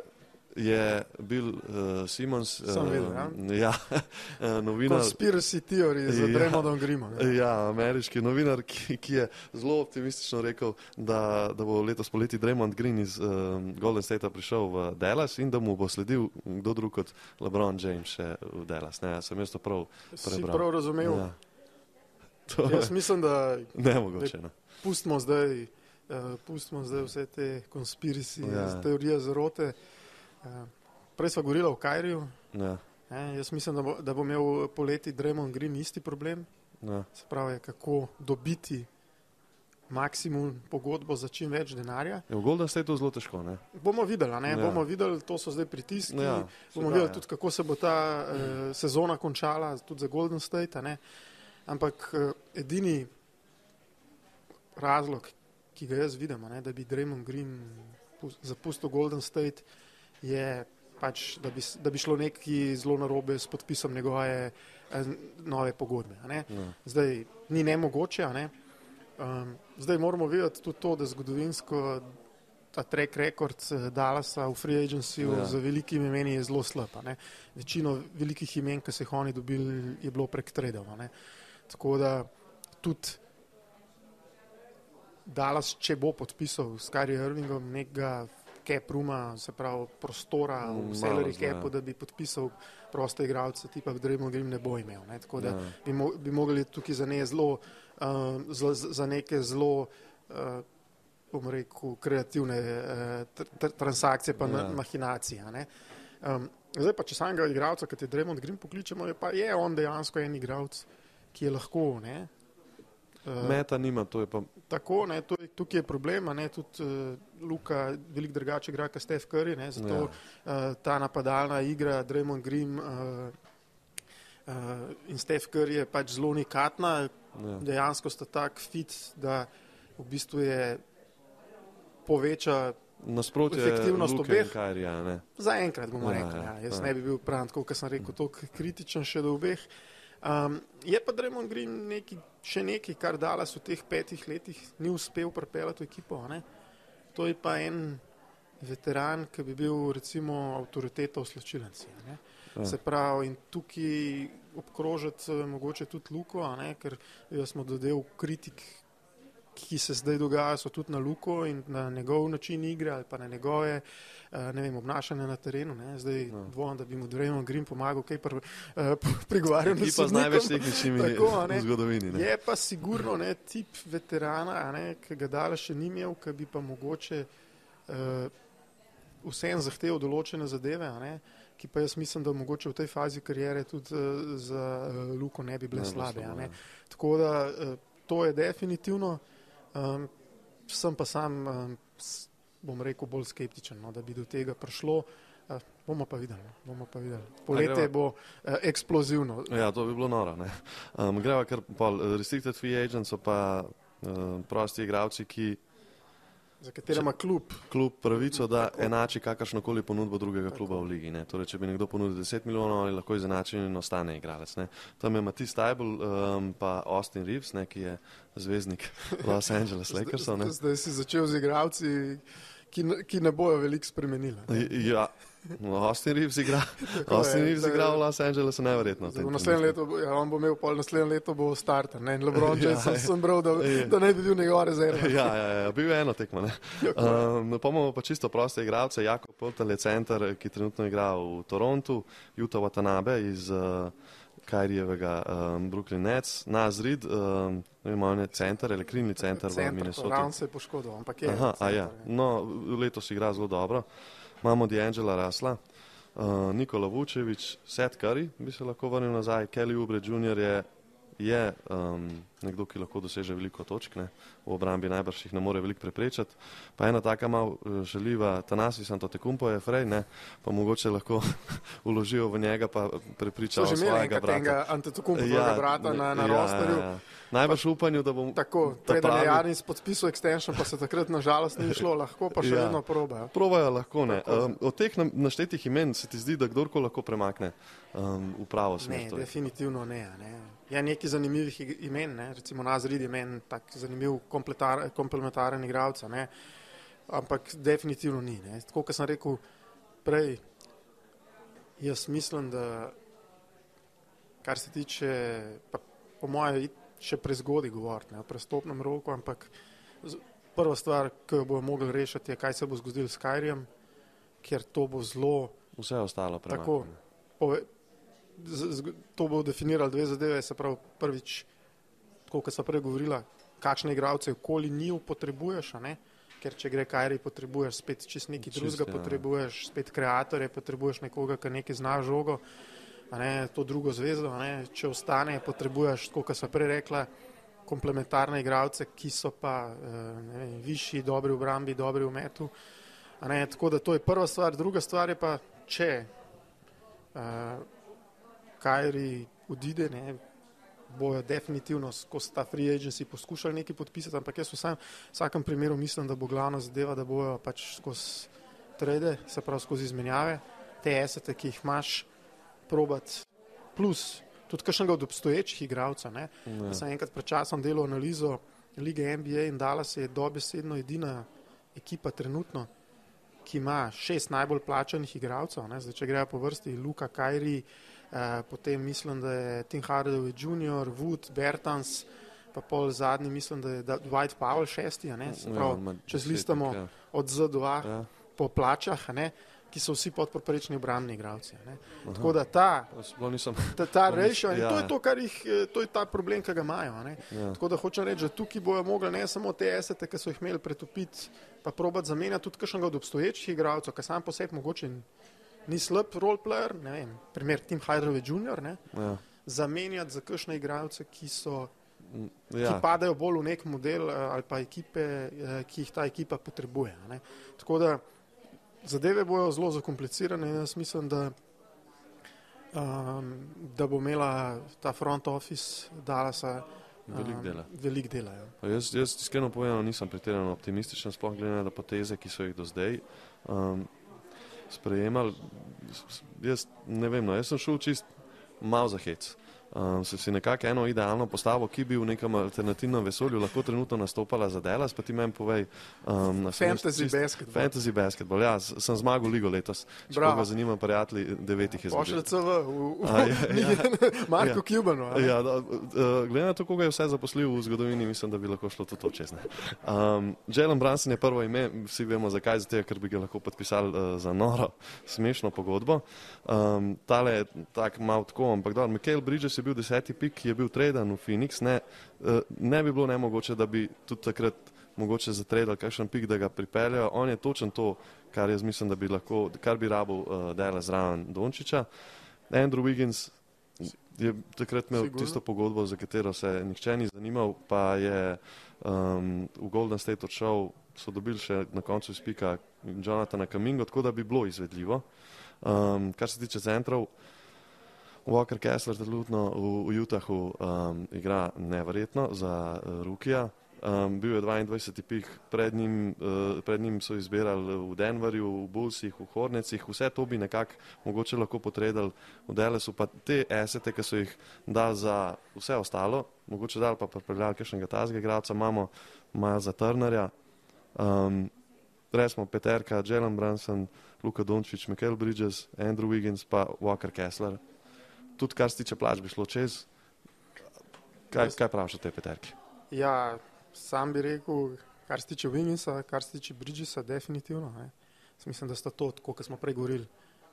Speaker 1: je bil uh, Simons,
Speaker 2: uh, videl,
Speaker 1: ja? ja, novinar.
Speaker 2: Conspiracy theory za ja, Dremodom Grima.
Speaker 1: Ja, ameriški novinar, ki, ki je zelo optimistično rekel, da, da bo letos poleti Dremond Green iz uh, Golden State prišel v Dallas in da mu bo sledil kdo drug kot LeBron James še v Dallas. Ne, sem jaz to prav prebral. Si
Speaker 2: prav razumel. Ja. To jaz mislim, da
Speaker 1: ne mogoče. No.
Speaker 2: Pustimo zdaj, uh, pustimo zdaj vse te konspiracije, ja. teorije zarote. Ja. Prej smo govorili o Kajriju.
Speaker 1: Ja.
Speaker 2: E, jaz mislim, da bo, da bo imel poleti Dremon Green isti problem.
Speaker 1: Ja.
Speaker 2: Se pravi, kako dobiti maksimum pogodbo za čim več denarja.
Speaker 1: Ja, v Golden State je to zelo težko. Ne?
Speaker 2: Bomo videli, ja. bomo videli, to so zdaj pritiski. Ja, bomo videli ja. tudi, kako se bo ta eh, sezona končala, tudi za Golden State. Ampak eh, edini razlog, ki ga jaz vidim, ne, da bi Dremon Green zapustil Golden State je pač, da bi, da bi šlo nekaj zelo narobe s podpisom njegove eh, nove pogodbe. Ja. Zdaj ni nemogoče. Ne? Um, zdaj moramo videti tudi to, da zgodovinsko ta track record eh, Dallasa v free agency ja. za velikimi imeni je zelo slab. Večino velikih imen, ki so jih oni dobili, je bilo prek tradov. Tako da tudi Dallas, če bo podpisal s Kari Irvingom nekega cap rooma, se pravi prostora v mm, salary capu, da bi podpisal proste igralce, tipa Dremo Grim ne bo imel. Ne? Tako da ja. bi, mo bi mogli tukaj za, ne zelo, uh, za, za neke zelo, uh, bom rekel, kreativne uh, tr tr transakcije pa ja. mahinacije. Um, zdaj pa, če samega igralca, ki te Dremo Grim pokličemo, je pa je on dejansko en igralec, ki je lahko, ne?
Speaker 1: Uh, Meta nima, to je pa.
Speaker 2: Tako, ne, to, tukaj je problem, ne, tudi uh, Luka veliko drugače igra kot Steph Curry, ne, zato ja. uh, ta napadalna igra Draymond Green uh, uh, in Steph Curry je pač zelo unikatna, ja. dejansko sta tak fit, da v bistvu je poveča
Speaker 1: Nasprotje
Speaker 2: efektivnost obeh.
Speaker 1: Ja,
Speaker 2: Za enkrat bomo ja, rekli, ja, ja, jaz ja. ne bi bil prav, kot sem rekel, tako kritičen še do obeh. Um, je pa Draymond Green neki še nekaj, kar Dallas v teh petih letih ni uspel pripeljati v ekipo. Ne? To je pa en veteran, ki bi bil recimo avtoriteta v sločilenci. Ja. Se pravi, in tukaj obkrožiti mogoče tudi Luko, ker smo dodel kritik ki se zdaj dogaja, so tudi na Luko in na njegov način igre ali pa na njegove eh, ne vem, obnašanje na terenu. Ne. Zdaj no. dvomim, da bi mu Drejmo Grim pomagal, kaj pr, uh, prigovarjal.
Speaker 1: Ki pa z največ tehničnimi v zgodovini. Ne.
Speaker 2: Je pa sigurno ne, tip veterana, ne, ki ga dala še ni imel, ki bi pa mogoče uh, vsem zahteval določene zadeve. Ne, ki pa jaz mislim, da mogoče v tej fazi karijere tudi uh, za uh, Luko ne bi bile ne, slabe. Ja. Tako da uh, to je definitivno. Um, sem pa sam, um, bom rekel, bolj skeptičen, no, da bi do tega prišlo. Uh, Bomo pa videli. No. Bomo pa videli. Poletje bo uh, eksplozivno.
Speaker 1: Ja, to bi bilo noro. Um, greva kar pol. Restricted free agents so pa uh, prosti igravci, ki
Speaker 2: za katere ima klub.
Speaker 1: Klub pravico, da tako. enači kakršno koli ponudbo drugega tako. kluba v ligi. Torej, če bi nekdo ponudil 10 milijonov, ali lahko izenačen in ostane igralec. Ne. Tam je Matisse Tybel, um, pa Austin Reeves, ne, ki je zvezdnik Los Angeles Lakersov.
Speaker 2: Zdaj, zdaj si začel z igravci, ki, ki ne bojo veliko spremenili.
Speaker 1: Ja. No, Austin Reeves igra, Austin Reeves je, igra v Los Angelesu, neverjetno.
Speaker 2: V naslednjem letu, ja, on bo imel pol naslednje leto, bo starter. Ne, Lebron, ja, sem, sem bral, da, da ne bi bil njegov rezerv.
Speaker 1: Ja, ja, ja, bil je eno tekmo. Um, no, Pomemo pa čisto proste igralce. Jako Poltel je center, ki trenutno igra v Torontu, Juto Watanabe iz uh, Kajrijevega um, Brooklyn Nets, Nazrid, um, ne je center, elektrikni center, center v Minnesota.
Speaker 2: Ravno se je poškodoval, ampak je.
Speaker 1: Aha, center, ja. No, letos igra zelo dobro imamo D'Angela Rasla, uh, Nikola Vučevič, Seth Curry, bi se lahko vrnil nazaj, Kelly Ubre Jr. je, je um, nekdo, ki lahko doseže veliko točk, ne? v obrambi najbrž jih ne more veliko preprečati. Pa ena taka malo uh, želiva, Tanasi Santo Tekumpo je frej, ne? pa mogoče lahko uložijo v njega, pa prepričajo svojega brata.
Speaker 2: Antetokumpo ja, brata na, na ja, rosterju. Ja, ja.
Speaker 1: Najbrž upanju, da bom
Speaker 2: tako. Preden je Jarnis podpisal extension, pa se takrat nažalost ni šlo, lahko pa še ja. vedno probajo.
Speaker 1: Probajo lahko, ne. Um, od teh naštetih imen se ti zdi, da kdorkoli lahko premakne um, v pravo smer?
Speaker 2: Ne, definitivno ne. ne. Ja, nekaj zanimivih imen, ne. recimo Nazrid je meni tak zanimiv komplementaren igralca, ne. ampak definitivno ni. Ne. Tako, kot sem rekel prej, jaz mislim, da kar se tiče, pa, po mojem, še prezgodaj govoriti o prestopnem roku, ampak prva stvar, ki jo bomo mogli rešiti, je, kaj se bo zgodilo s Kajrijem, ker to bo zelo.
Speaker 1: Vse ostalo
Speaker 2: tako. Pove, to bo definiralo dve zadeve, se pravi prvič, kot sem prej govorila, kakšne igralce okoli njiju potrebuješ, ker če gre Kajri, potrebuješ spet čist nekaj drugega, ja. potrebuješ spet kreatorje, potrebuješ nekoga, ki nekaj zna žogo ne, to drugo zvezdo. Ne, če ostane, potrebuješ, kot sem prej rekla, komplementarne igralce, ki so pa eh, ne, višji, dobri v obrambi, dobri v metu. Ne, tako da to je prva stvar. Druga stvar je pa, če uh, Kajri odide, ne, bojo definitivno skozi ta free agency poskušali nekaj podpisati, ampak jaz v vsem, vsakem primeru mislim, da bo glavna zadeva, da bojo pač skozi trade, se pravi skozi izmenjave, te esete, ki jih imaš, probati. Plus, tudi kakšnega od obstoječih igralcev. Sem enkrat pred časom delal analizo lige NBA in dala se je dobesedno edina ekipa trenutno, ki ima šest najbolj plačanih igralcev. Zdaj, če grejo po vrsti Luka Kajri, eh, potem mislim, da je Tim Hardaway Jr., Wood, Bertans, pa pol zadnji mislim, da je Dwight Powell šesti. Ja, če zlistamo ja. od Z2 ja. po plačah. Ne? ki so vsi podporečni obrambni igravci. Tako da ta, ta, ta rešil, ja. to je to, kar jih, eh, to je ta problem, ki ga imajo. Ja. Tako da hočem reči, da tukaj bojo mogli ne samo te esete, ki so jih imeli pretopiti, pa probati zamenjati tudi kakšnega od obstoječih igravcev, ki sam po sebi mogoče ni slab roleplayer, ne vem, primer Tim Hydrove Jr., ja. zamenjati za kakšne igravce, ki so. Mm, ja. Ki padajo bolj v nek model eh, ali pa ekipe, eh, ki jih ta ekipa potrebuje. Tako da zadeve bojo zelo zakomplicirane in jaz mislim, da, um, da bo imela ta front office Dallasa
Speaker 1: um, velik dela.
Speaker 2: Velik dela
Speaker 1: ja. jaz, jaz iskreno povedano nisem pretirano optimističen, sploh glede na poteze, ki so jih do zdaj um, sprejemali. Jaz ne vem, no, jaz sem šel čist mal za hec um, se si nekako eno idealno postavo, ki bi v nekem alternativnem vesolju lahko trenutno nastopala za Delas, pa ti meni povej.
Speaker 2: Um, fantasy čist, basketball.
Speaker 1: Fantasy basketball, ja, sem zmagal ligo letos. Bravo. Me zanima, prijatelji, devetih je zmagal.
Speaker 2: Pošlje CV, ja, ja. Marko ja. Cubano.
Speaker 1: Ja, uh, glede na to, koga je vse zaposlil v zgodovini, mislim, da bi lahko šlo to čez ne. Um, Jalen Branson je prvo ime, vsi vemo zakaj, zato ker bi ga lahko podpisali uh, za noro, smešno pogodbo. Um, tale je tak mal tako, ampak dobro, Michael Bridges je bil deseti pik, ki je bil traden v Phoenix, ne, eh, ne bi bilo nemogoče, da bi tudi takrat mogoče zatredali kakšen pik, da ga pripeljajo. On je točen to, kar jaz mislim, da bi lahko, kar bi rabil uh, Dela zraven Dončiča. Andrew Wiggins je takrat imel Sigurno. tisto pogodbo, za katero se nihče ni zanimal, pa je um, v Golden State odšel, so dobili še na koncu iz pika Jonathana Kamingo, tako da bi bilo izvedljivo. Um, kar se tiče centrov, Walker Kessler trenutno v, v Utahu um, igra neverjetno za uh, Rukija. Um, bil je 22. pik, pred njim, uh, pred njim so izbirali v Denverju, v Bullsih, v Hornecih, vse to bi nekako mogoče lahko potredili v Delesu, pa te esete, ki so jih dali za vse ostalo, mogoče dali pa pripeljali kakšnega tazga igralca, imamo Maja Turnerja, um, resmo Peterka, Jalen Branson, Luka Dončić, Michael Bridges, Andrew Wiggins pa Walker Kessler. Tudi kar se tiče plač bi šlo čez. Kaj, kaj praviš o tej Peterki?
Speaker 2: Ja, sam bi rekel, kar se tiče Winginsa, kar se tiče Bridgesa, definitivno. Ne. Mislim, da sta to, kot smo prej govorili,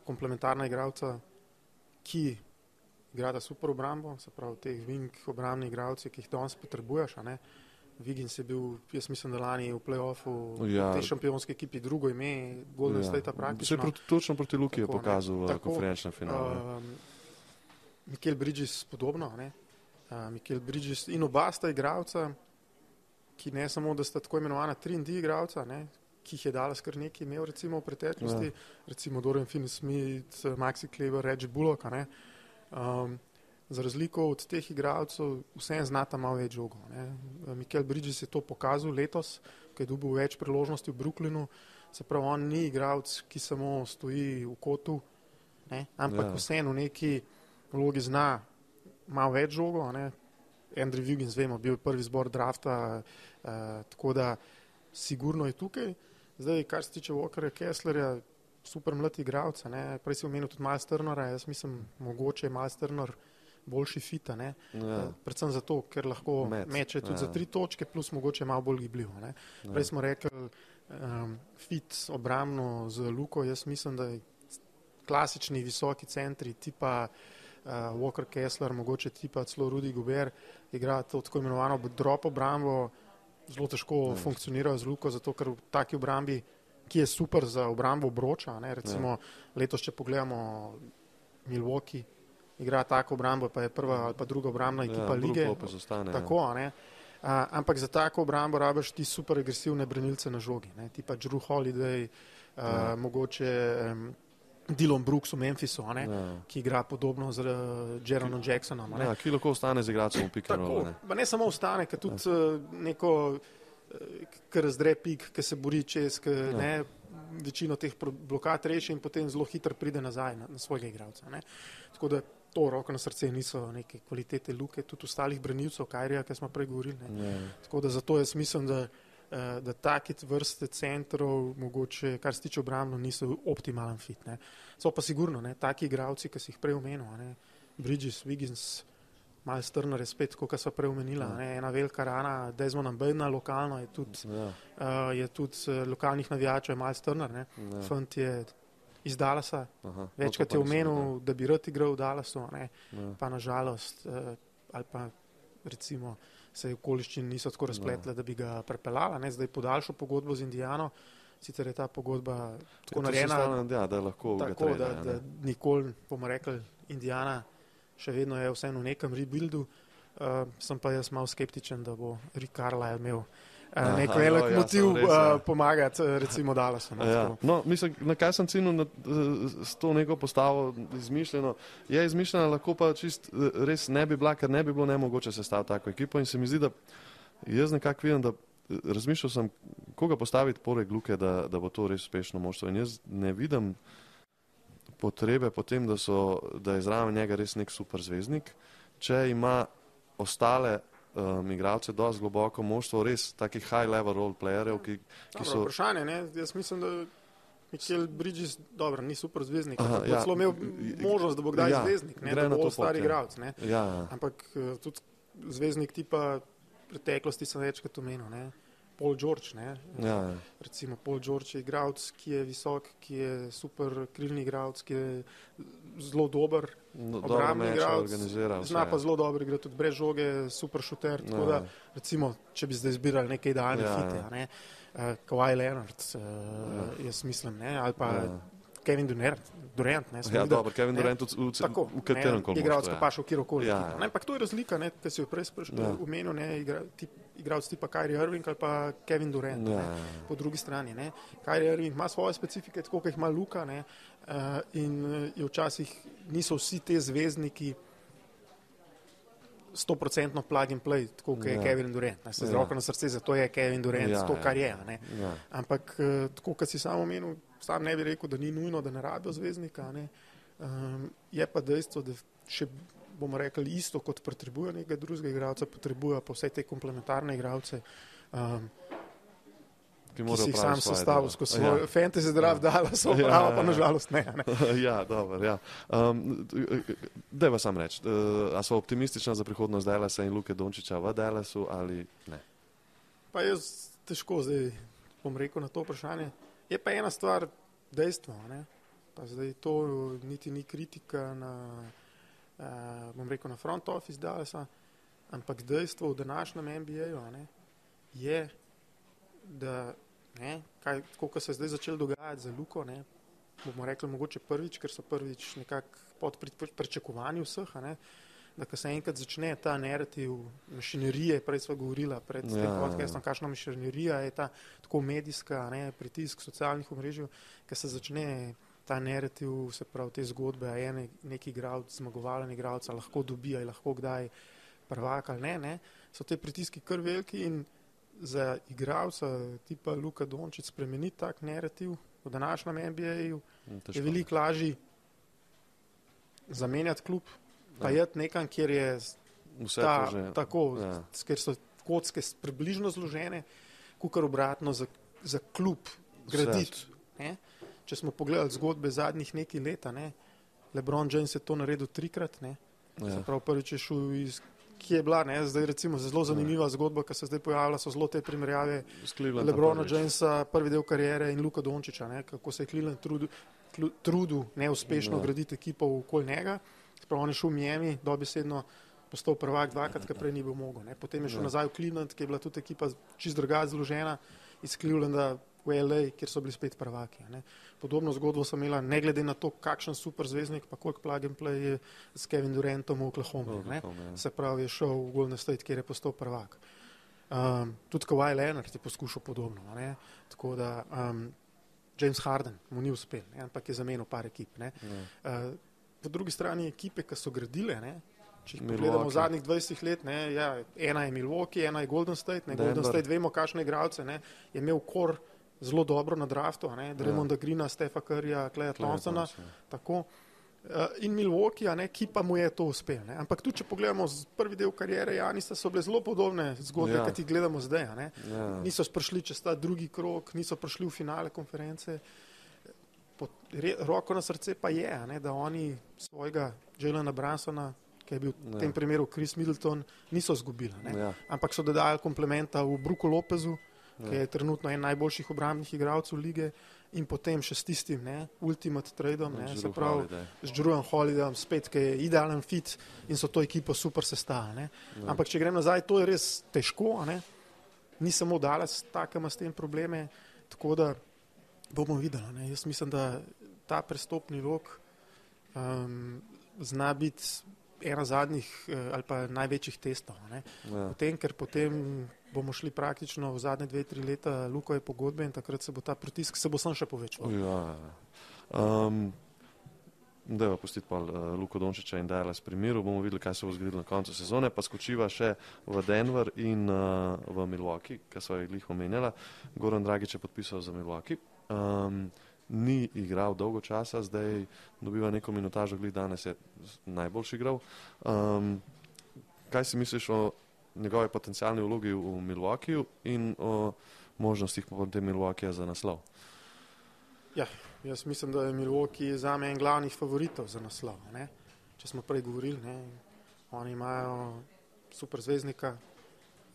Speaker 2: komplementarna igralca, ki igrata super obrambo, se pravi, teh wing obrambnih igralcev, ki jih danes potrebuješ. Vigins je bil, jaz mislim, da lani v playoffu ja. v tej šampionski ekipi drugo ime, Golden ja. State praktično.
Speaker 1: Proti, točno proti Luki je pokazal v konferenčnem finalu. Um,
Speaker 2: Mikel Bridges podobno, ne? Uh, Mikel Bridges in oba sta igralca, ki ne samo, da sta tako imenovana 3D igralca, ne, ki jih je dala skr nekaj imel recimo v preteklosti, ja. recimo Dorian Finney-Smith, Maxi Kleber, Reggie Bullock, ne, um, za razliko od teh igralcev vsem znata malo več žogo. Mikel Bridges je to pokazal letos, ko je dobil več priložnosti v Brooklynu, se pravi, on ni igralec, ki samo stoji v kotu, ne, ampak ja. vseeno neki vlogi zna malo več žogo, ne, Andrew Wiggins, vemo, bil je prvi zbor drafta, uh, tako da sigurno je tukaj. Zdaj, kar se tiče Walkerja Kesslerja, super mlad igralec, prej si omenil tudi Miles Turnera, jaz mislim, mogoče je Miles Turner boljši fita, ja. uh, predvsem zato, ker lahko Met. meče tudi ja. za tri točke, plus mogoče malo bolj gibljivo. Ja. Prej smo rekli, um, fit obramno z Luko, jaz mislim, da klasični visoki centri tipa uh, Walker Kessler, mogoče tipa celo Rudy Guber, igra to tako imenovano drop obrambo, zelo težko ne. Ja. funkcionira z Luko, zato ker v taki obrambi, ki je super za obrambo obroča, ne, recimo ne. Ja. letos, če pogledamo Milwaukee, igra tako obrambo, pa je prva ali pa druga obrambna ja, ekipa ja, lige.
Speaker 1: Zostane,
Speaker 2: tako, ja. Uh, ampak za tako obrambo rabiš ti super agresivne branilce na žogi, ne, tipa Drew Holiday, uh, ja. mogoče um, Dylan Brooks v Memphisu, ja. ki igra podobno z uh, Jeronom Jacksonom.
Speaker 1: Ja, ki lahko ostane z igralcem v pikarolu.
Speaker 2: Ne. ne samo ostane, ker tudi ja. uh, neko, uh, kar zdre pik, ki se bori čez, ki ja. ne, večino teh blokad reši in potem zelo hitro pride nazaj na, na svojega igralca. Ne. Tako da to roko na srce niso neke kvalitete luke, tudi ostalih branilcev, Kajrija, ki smo prej govorili. Ja. Tako da zato jaz mislim, da Eh, da take vrste centrov, mogoče, kar se tiče obrambno, niso optimalen fit. Ne. So pa sigurno, ne, taki igravci, ki si jih prej omenil, ne, Bridges, Wiggins, Miles Turner je spet, kot so prej omenila, ja. ena velika rana, Desmond Ambedna, lokalno je tudi, ja. uh, je tudi uh, lokalnih navijačev, Miles Turner, ne, ja. fant je iz Dallasa, Aha, večkrat je omenil, da bi rad igral v Dallasu, ne, ja. pa nažalost, uh, ali pa recimo, se okoliščine niso tako razpletle, no. da bi ga prepeljala. Ne? Zdaj podaljšal pogodbo z Indijano, sicer je ta pogodba tako je narejena,
Speaker 1: ja, da je lahko
Speaker 2: tako, trade, da, da nikoli, bomo rekli, Indijana še vedno je vseeno v nekem rebuildu. Uh, sem pa jaz malo skeptičen, da bo Rick Carlisle imel uh, nek velik no, motiv ja, res, ja. uh, pomagati, recimo Dallasu.
Speaker 1: No, ja. no, mislim, na kaj sem cenil s to neko postavo izmišljeno? Je izmišljena, lahko pa čist res ne bi bila, ker ne bi bilo nemogoče sestaviti tako ekipo in se mi zdi, da jaz nekako vidim, da razmišljal sem, koga postaviti poleg Luke, da, da bo to res uspešno moštvo in jaz ne vidim potrebe potem, da, so, da je zraven njega res nek super zvezdnik, če ima ostale um, igralce, dosti globoko moštvo, res takih high level role playerjev, ki, ki so.
Speaker 2: Vprašanje, ne? jaz mislim, da. Mikel Bridges, dobro, ni super zvezdnik, ampak ja. celo imel možnost, da bo kdaj ja, zvezdnik, ne da bo stari ja. igralec. Ja, ja. Ampak uh, tudi zvezdnik tipa preteklosti sem večkrat omenil. Paul George. Ja, ja. Recimo Paul George je igralec, ki je visok, ki je super krilni igralec, ki je zelo dober. No, obrambni igralec, zna pa zelo dobro igrati tudi brez žoge, super šuter. Ja. Da, recimo, če bi zdaj zbirali neke idealne ja, fite, ja. ne? uh, Kawhi Leonard, uh, ja. jaz mislim, ne? ali pa ja. Kevin Durant. Ne,
Speaker 1: ja, dobro, Kevin Durant v, v,
Speaker 2: tako,
Speaker 1: v katerem koli.
Speaker 2: Igralec, ki paše v kjerkoli.
Speaker 1: Ja, ja.
Speaker 2: Ampak to je razlika, ki si jo prej omenil, ja. igra, igralec tipa Kyrie Irving ali pa Kevin Durant. Ja, ja. Po drugi strani. Ne. Kyrie Irving ima svoje specifike, tako kot jih ima Luka. Ne, uh, in uh, je včasih niso vsi te zvezdniki. 100% plug and play, tako kot je ja. Kevin Durant. Ne, se z ja. roko na srce, zato je Kevin Durant ja, to, kar je. Ja. Ampak, uh, tako kot si sam omenil, sam ne bi rekel, da ni nujno, da ne rabijo zvezdnika. Ne. Um, je pa dejstvo, da če bomo rekli isto, kot potrebuje nekega drugega igralca, potrebuje pa vse te komplementarne igralce. Um, ki si jih sam sestavil skozi svoj ja. fantasy draft, ja. dala so ja, prava, pa nažalost ne. ne.
Speaker 1: ja, dobro, ja. Um, da vam sam reči, uh, a so optimistična za prihodnost Delasa in Luke Dončiča v Delasu ali ne?
Speaker 2: Pa jaz težko zdaj bom rekel na to vprašanje. Je pa ena stvar dejstvo, ne? pa zdaj to niti ni kritika na, uh, bom rekel, na front office Dalasa, ampak dejstvo v današnjem NBA-ju je, da ne, kaj, kako se je zdaj začelo dogajati za Luko, ne, bomo rekli mogoče prvič, ker so prvič nekako pod pričakovanji vseh, ne, da ko se enkrat začne ta narativ mašinerije, prej smo govorili pred ja, tem podcastom, ja. kakšna mašinerija je ta tako medijska, ne, pritisk socialnih omrežij, ko se začne ta narativ, se pravi te zgodbe, a je neki igralec, zmagovalen igralec, lahko dobija, lahko kdaj prvak ali ne, ne, so te pritiski kar veliki in za igralca tipa Luka Dončić spremeniti tak narativ v današnjem NBA-ju, mm, je veliko lažje zamenjati klub, pa ja. jeti nekam, kjer je
Speaker 1: vse ta, že,
Speaker 2: tako, ja. ker so kocke približno zložene, kukar obratno za, za klub graditi. Če smo pogledali zgodbe zadnjih nekaj let, ne, Lebron James je to naredil trikrat, ne, ja. prav prvič je šel iz ki je bila, ne, zdaj recimo zelo zanimiva zgodba, ki se zdaj pojavlja, so zelo te primerjave Lebrona Jamesa, prvi del karijere in Luka Dončiča, ne, kako se je Cleveland trudil, trudil neuspešno ja. graditi ekipo okoli njega. Spravo on je šel v Miami, dobesedno postal prvak dvakrat, kar prej ni bil mogel. Ne. Potem je šel ja. nazaj v Cleveland, ki je bila tudi ekipa čist drugače zložena iz Clevelanda v LA, kjer so bili spet prvaki. Ne. Podobno zgodbo sem imela, ne glede na to, kakšen super zvezdnik, pa koliko plug and play je s Kevin Durantom v Oklahoma. Ja. Se pravi, je šel v Golden State, kjer je postal prvak. Um, tudi Kawhi Leonard je poskušal podobno. Ne. Tako da um, James Harden mu ni uspel, ne, ampak je zamenil par ekip. Ne. Ja. Uh, po drugi strani ekipe, ki so gradile, ne, če jih pogledamo v zadnjih 20 let, ne, ja, ena je Milwaukee, ena je Golden State. Ne, Golden State, vemo, kakšne igralce je imel kor zelo dobro na draftu, Dremonda ja. Grina, Stefa Krja, Kleja Thompsona. Uh, in Milwaukee, ne, ki pa mu je to uspel. Ne. Ampak tudi, če pogledamo prvi del karijere Janisa, so bile zelo podobne zgodbe, ja. ki jih gledamo zdaj. Ja. Niso prišli čez ta drugi krok, niso prišli v finale konference. Pod, re, roko na srce pa je, ne, da oni svojega Jelena Bransona, ki je bil v ja. tem primeru Chris Middleton, niso zgubili. Ja. Ampak so dodali komplementa v Bruku Lopezu ki je trenutno en najboljših obrambnih igralcev lige, in potem še s tistim ne, Ultimate Tradeom, ne, se pravi z Drugom Holidayom, spet, ki je idealen fit in so to ekipo super sestavili. Ja. Ampak če grem nazaj, to je res težko, ne. ni samo Dallas, tako ima s tem probleme, tako da bomo videli. Ne. Jaz mislim, da ta prestopni rok um, zna biti ena zadnjih eh, ali pa največjih testov. Ja. Potem, ker potem bomo šli praktično v zadnje dve, tri leta lukove pogodbe in takrat se bo ta pritisk se bo sam še povečal.
Speaker 1: Ja. Um, da je pustiti pa uh, Luko Dončiča in Dajala s primeru, bomo videli, kaj se bo zgodilo na koncu sezone, pa skočiva še v Denver in uh, v Milwaukee, kar so jih omenjala. Goran Dragič je podpisal za Milwaukee. Um, ni igral dolgo časa, zdaj dobiva neko minutažo, glede danes je najboljši igral. Um, kaj si misliš o njegovi potencijalni vlogi v Milwaukeeju in o možnostih potem Milwaukeeja za naslov?
Speaker 2: Ja, jaz mislim, da je Milwaukee za me en glavnih favoritov za naslov. Ne? Če smo prej govorili, ne? oni imajo super zvezdnika,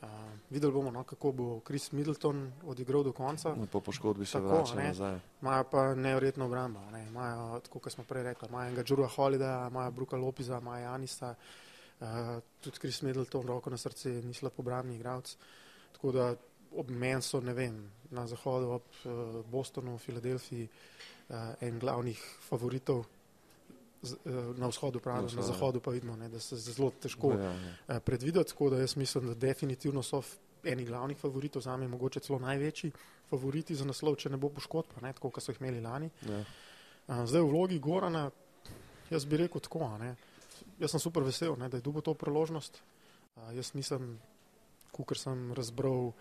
Speaker 2: Uh, videli bomo, no, kako bo Chris Middleton odigral do konca.
Speaker 1: No, po poškodbi se vrača nazaj.
Speaker 2: Imajo pa nevrjetno obrambo. Ne. Imajo, tako kot smo prej rekli, imajo enega Džurua Holida, imajo Bruka Lopiza, imajo Janisa, uh, tudi Chris Middleton, roko na srce, ni slab obrambni igralec. Tako da ob meni so, ne vem, na zahodu, ob uh, Bostonu, Filadelfiji, en glavnih favoritov na vzhodu, pravi, na zahodu pa vidimo, ne, da se zelo težko ja, ja. predvideti. Tako da jaz mislim, da definitivno so eni glavnih favoritov, za me mogoče celo največji favoriti za naslov, če ne bo poškodba, tako kot so jih imeli lani. Ja. Zdaj v vlogi Gorana, jaz bi rekel tako. Ne, jaz sem super vesel, ne, da je dobil to priložnost. Jaz mislim, kar sem razbral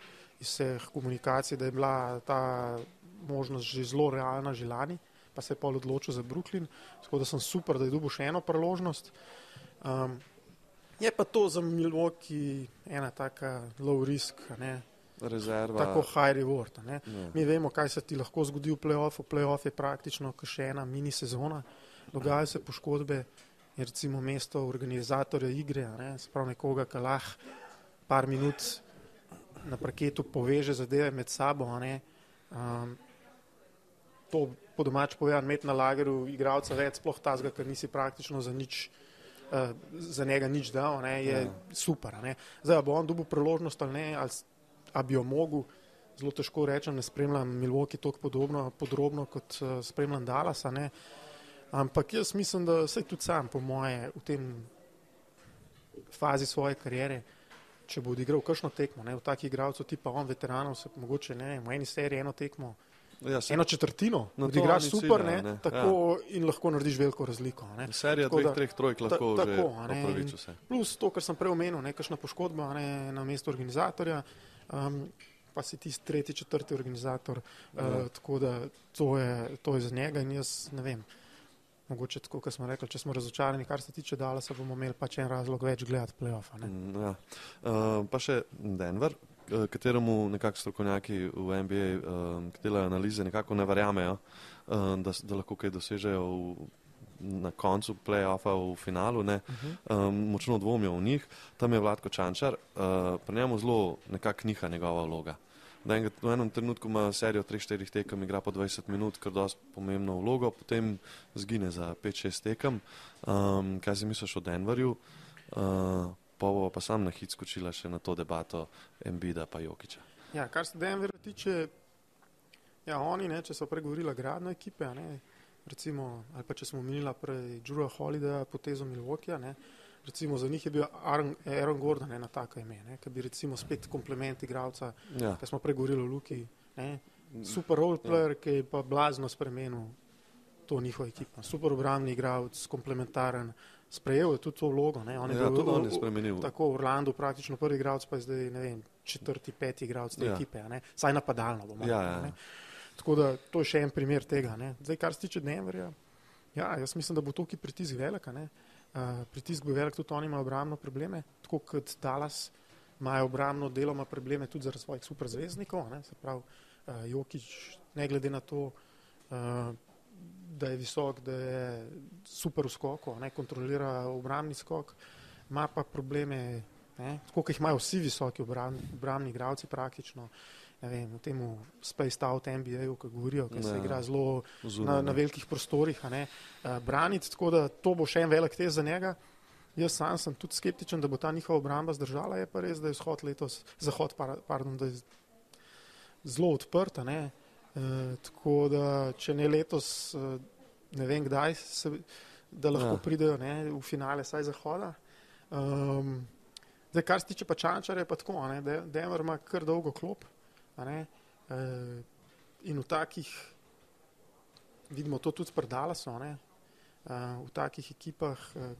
Speaker 2: iz vseh komunikacij, da je bila ta možnost že zelo realna že lani pa se je pol odločil za Brooklyn. Tako da sem super, da je dobil še eno priložnost. Um, je pa to za Milwaukee ena taka low risk, ne?
Speaker 1: rezerva.
Speaker 2: Tako high reward. Ja. Mi vemo, kaj se ti lahko zgodi v playoffu. Playoff je praktično še ena mini sezona. Dogajajo se poškodbe, je recimo mesto organizatorja igre, ne? sprav nekoga, ki lahko par minut na parketu poveže zadeve med sabo. Um, to po domač povedan, imeti na lageru igralca več, sploh tazga, ker nisi praktično za nič. Uh, za njega nič dal, ne, je ja. super. Ne. Zdaj, bo on dobil priložnost ali ne, ali, ali bi jo mogel, zelo težko rečem, ne spremljam Milwaukee tako podobno, podrobno kot uh, spremljam Dallasa. Ne. Ampak jaz mislim, da se tudi sam, po moje, v tem fazi svoje kariere, če bo odigral kakšno tekmo, ne, v takih igralcev tipa on, veteranov, se mogoče ne, v eni seriji eno tekmo, Ja, eno četrtino, no, da igraš super, ne, ne, tako, ja. in lahko narediš veliko razliko. Ne.
Speaker 1: Serija dveh, treh trojk lahko ta, tako,
Speaker 2: se. Plus to, kar sem prej omenil, nekakšna poškodba ne, na mestu organizatorja, um, pa si ti tretji, četrti organizator, uh, ja. uh, tako da to je, to je za njega in jaz ne vem. Mogoče tako, kot smo rekli, če smo razočarani, kar se tiče Dala, se bomo imeli pač en razlog več gledati play-offa.
Speaker 1: Mm, ja. uh, pa še Denver, Eh, kateremu nekako strokovnjaki v NBA, uh, eh, ki delajo analize, nekako ne verjamejo, uh, da, da lahko kaj dosežejo v, na koncu play-offa v finalu. Ne, um, močno dvomijo v njih. Tam je Vladko Čančar, uh, pri njemu zelo nekako niha njegova vloga. Enega, v enem trenutku ima serijo 3-4 tekem, igra po 20 minut, kar dosti pomembno vlogo, potem zgine za 5-6 tekem. Um, kaj si misliš o Denverju? Uh, pa bo pa sam na hit skočila še na to debato Embida pa Jokiča.
Speaker 2: Ja, kar se Denver tiče, ja, oni, ne, če so pregovorila gradno ekipe, ne, recimo, ali pa če smo omenila prej Džura Holida, potezo Milwaukee, ne, recimo za njih je bil Aaron, Aaron Gordon ena taka ime, ne, ki bi recimo spet komplement igralca, ja. ki smo pregovorili o Luki, ne, super roleplayer, ja. ki je pa blazno spremenil to njihovo ekipo, super obramni igralec, komplementaren, sprejel je tudi to vlogo. Ne.
Speaker 1: On je ja, bil tudi on je spremenil.
Speaker 2: Tako v Orlandu praktično prvi igralec, pa je zdaj ne vem, četrti, peti igralec te ja. ekipe, ne. saj napadalno bomo.
Speaker 1: Ja, ja.
Speaker 2: Tako da to je še en primer tega. Ne. Zdaj, kar se tiče Denverja, ja, jaz mislim, da bo tukaj pritisk velik. Uh, pritisk bo velik, tudi oni imajo obrambno probleme, tako kot Dallas imajo obrambno deloma probleme tudi zaradi svojih superzvezdnikov, ne. se pravi uh, Jokič, ne glede na to, uh, da je visok, da je super v skoku, ne kontrolira obrambni skok, ima pa probleme, tako kot jih imajo vsi visoki obrambni igralci praktično. Vem, v tem Space Out NBA-ju, ki govorijo, da se igra zelo na, na velikih prostorih, ne, uh, braniti, tako da to bo še en velik test za njega. Jaz sam sem tudi skeptičen, da bo ta njihova obramba zdržala, je pa res, da je zahod letos, zahod, pardon, da je zelo odprta. Ne. Eh, tako da, če ne letos, uh, ne vem kdaj, se, da lahko ja. pridejo ne, v finale, saj zahoda. Um, zdaj, kar se tiče pa čančarja, pa tako, da Denver ima kar dolgo klop. Ne, uh, in v takih, vidimo to tudi predala so, ne, uh, v takih ekipah, uh,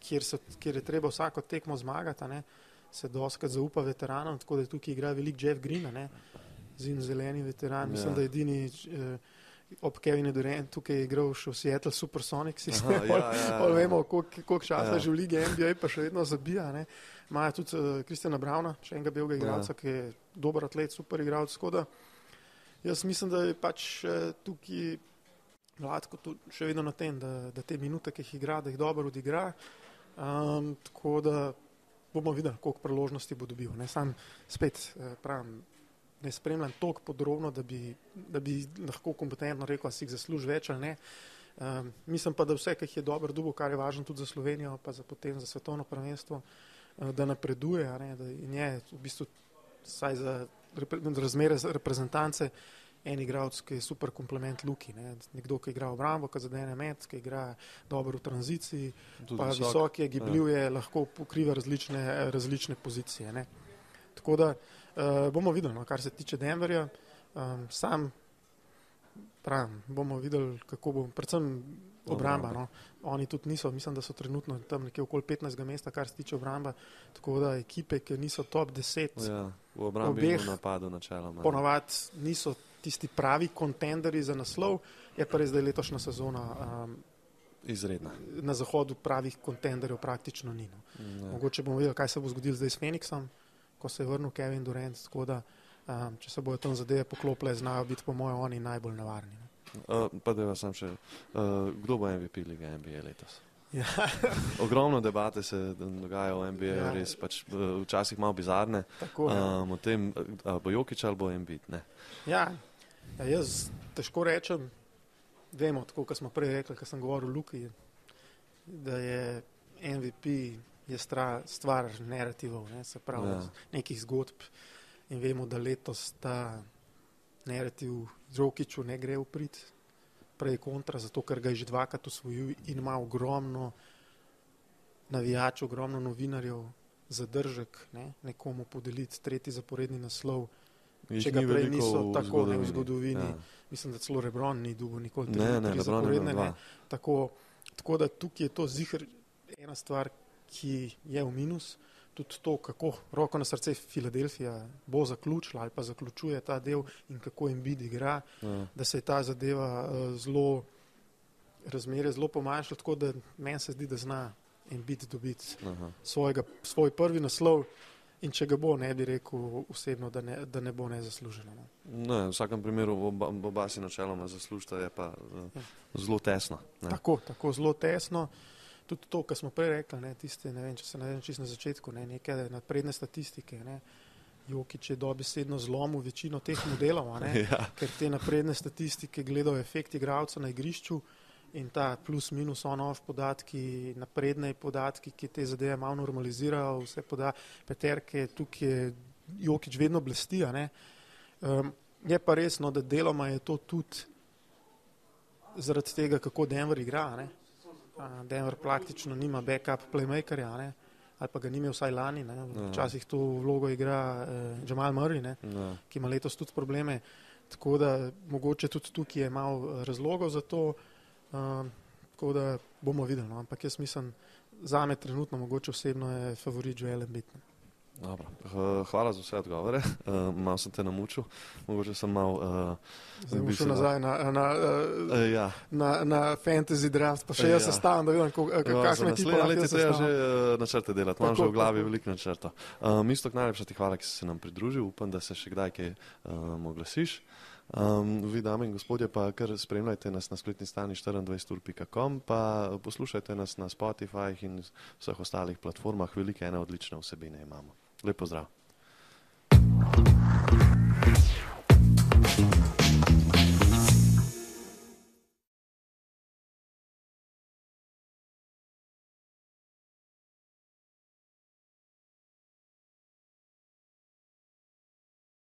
Speaker 2: kjer, so, kjer je treba vsako tekmo zmagati, ne, se doskrat zaupa veteranom, tako da tukaj igra velik Jeff Green. Ne, zim zeleni veteran, mislim, ja. da je edini eh, ob Kevinu Durantu, tukaj je igral še v Seattle Supersonic sistem. Ja, ja, ja. Vemo, koliko časa ja. že v lige NBA pa še vedno zabija. Imajo tudi uh, Kristjana Brauna, še enega belega igralca, ja. ki je dober atlet, super igralec. Jaz mislim, da je pač uh, tukaj Vladko še vedno na tem, da, da te minute, ki jih igra, da jih dobro odigra. Um, tako da bomo videli, koliko priložnosti bo dobil. Ne? Sam spet uh, pravim, ne spremljam toliko podrobno, da bi, da bi lahko kompetentno rekel, da si jih zasluži več ali ne. Um, mislim pa, da vse, kar je dobro, dubo, kar je važno tudi za Slovenijo, pa za potem za svetovno prvenstvo, da napreduje ne, da in je v bistvu saj za repre, razmere reprezentance en igralec, ki je super komplement Luki. Ne? Nekdo, ki igra obrambo, ki zadene med, ki igra dobro v tranziciji, Tudi pa visok, visok je, gibljiv je, ja. lahko pokriva različne, različne pozicije. Ne? Tako da uh, bomo videli, no, kar se tiče Denverja. Um, sam pravim, bomo videli, kako bo, predvsem obramba. No. Oni tudi niso, mislim, da so trenutno tam nekje okoli 15. mesta, kar se tiče obramba. Tako da ekipe, ki niso top 10,
Speaker 1: ja, v obrambi in napadu načeloma.
Speaker 2: Ponovadi niso tisti pravi kontenderi za naslov, je pa res, da je letošnja sezona. Um,
Speaker 1: Izredna.
Speaker 2: Na zahodu pravih kontenderjev praktično ni. No. Ja. Mogoče bomo videli, kaj se bo zgodilo zdaj s Feniksom, ko se je vrnil Kevin Durant. Tako da, um, če se bojo tam zadeve poklopile, znajo biti po mojem oni najbolj nevarni. No.
Speaker 1: Uh, pa da vas sem še, uh, kdo bo MVP lige NBA letos? Ja. Ogromno debate se dogaja o NBA, ja. res pač včasih malo bizarne. Tako, ja. um, o tem, uh, bo Jokič ali bo MVP.
Speaker 2: Ja. ja, jaz težko rečem, vemo, tako kot smo prej rekli, ko sem govoril o Luki, da je MVP je stra, stvar narativov, ne, se pravi, ja. nekih zgodb in vemo, da letos ta narativ Džokiču ne gre v prid, prej kontra, zato ker ga je že dvakrat usvojil in ima ogromno navijačev, ogromno novinarjev, zadržek ne, nekomu podeliti tretji zaporedni naslov. Če ga prej niso tako ne v zgodovini, ja. mislim, da celo Rebron ni dugo nikoli
Speaker 1: ne, ne, zaporedne. Ne.
Speaker 2: Tako, tako da tukaj je to zihar ena stvar, ki je v minus tudi to, kako roko na srce Filadelfija bo zaključila ali pa zaključuje ta del in kako jim bidi igra, ja. da se je ta zadeva uh, zelo, razmere zelo pomanjšala, tako da meni se zdi, da zna in biti dobiti svojega, svoj prvi naslov. In če ga bo, ne bi rekel osebno, da ne, da ne bo nezasluženo. No.
Speaker 1: Ne, v vsakem primeru oba, oba si načeloma zaslužita, je pa uh, zelo tesno.
Speaker 2: Ne. Tako, tako zelo tesno. Uh, tudi to, kar smo prej rekli, ne, tiste, ne vem, če se ne vem, čisto na začetku, ne, neke napredne statistike. Ne, Jokič je dobesedno zlomil večino teh modelov, ne, ja. ker te napredne statistike gledajo efekt igralca na igrišču in ta plus minus on-off podatki, napredne podatki, ki te zadeve malo normalizirajo, vse poda, peterke, tukaj Jokič vedno blesti. Um, je pa resno, da deloma je to tudi zaradi tega, kako Denver igra. Ne. Denver praktično nima backup playmakerja, ne? ali pa ga ni imel vsaj lani. Ja. Včasih to vlogo igra eh, Jamal Murray, ne? Ja. ki ima letos tudi probleme. Tako da mogoče tudi tukaj je malo eh, razlogov za to. Um, tako da bomo videli. No? Ampak jaz mislim, za me trenutno mogoče osebno je favorit Joel Embiid.
Speaker 1: Dobro. Hvala za vse odgovore. Uh, malo sem te namučil, mogoče sem malo.
Speaker 2: Uh, Zdaj bom šel nazaj na, na, uh, ja. na, na fantasy draft, pa še uh, jaz ja. sestavljam, da vidim, kakšne ti
Speaker 1: je. Leti treba že uh, načrte delati, imam že v glavi veliko načrtov. Uh, Misto, najlepša ti hvala, ki si se nam pridružil, upam, da se še kdaj kaj um, oglasiš. Um, vi, dame in gospodje, pa kar spremljajte nas na spletni strani 24.com, pa poslušajte nas na Spotify in vseh ostalih platformah, velike ene odlične vsebine imamo. Lep pozdrav.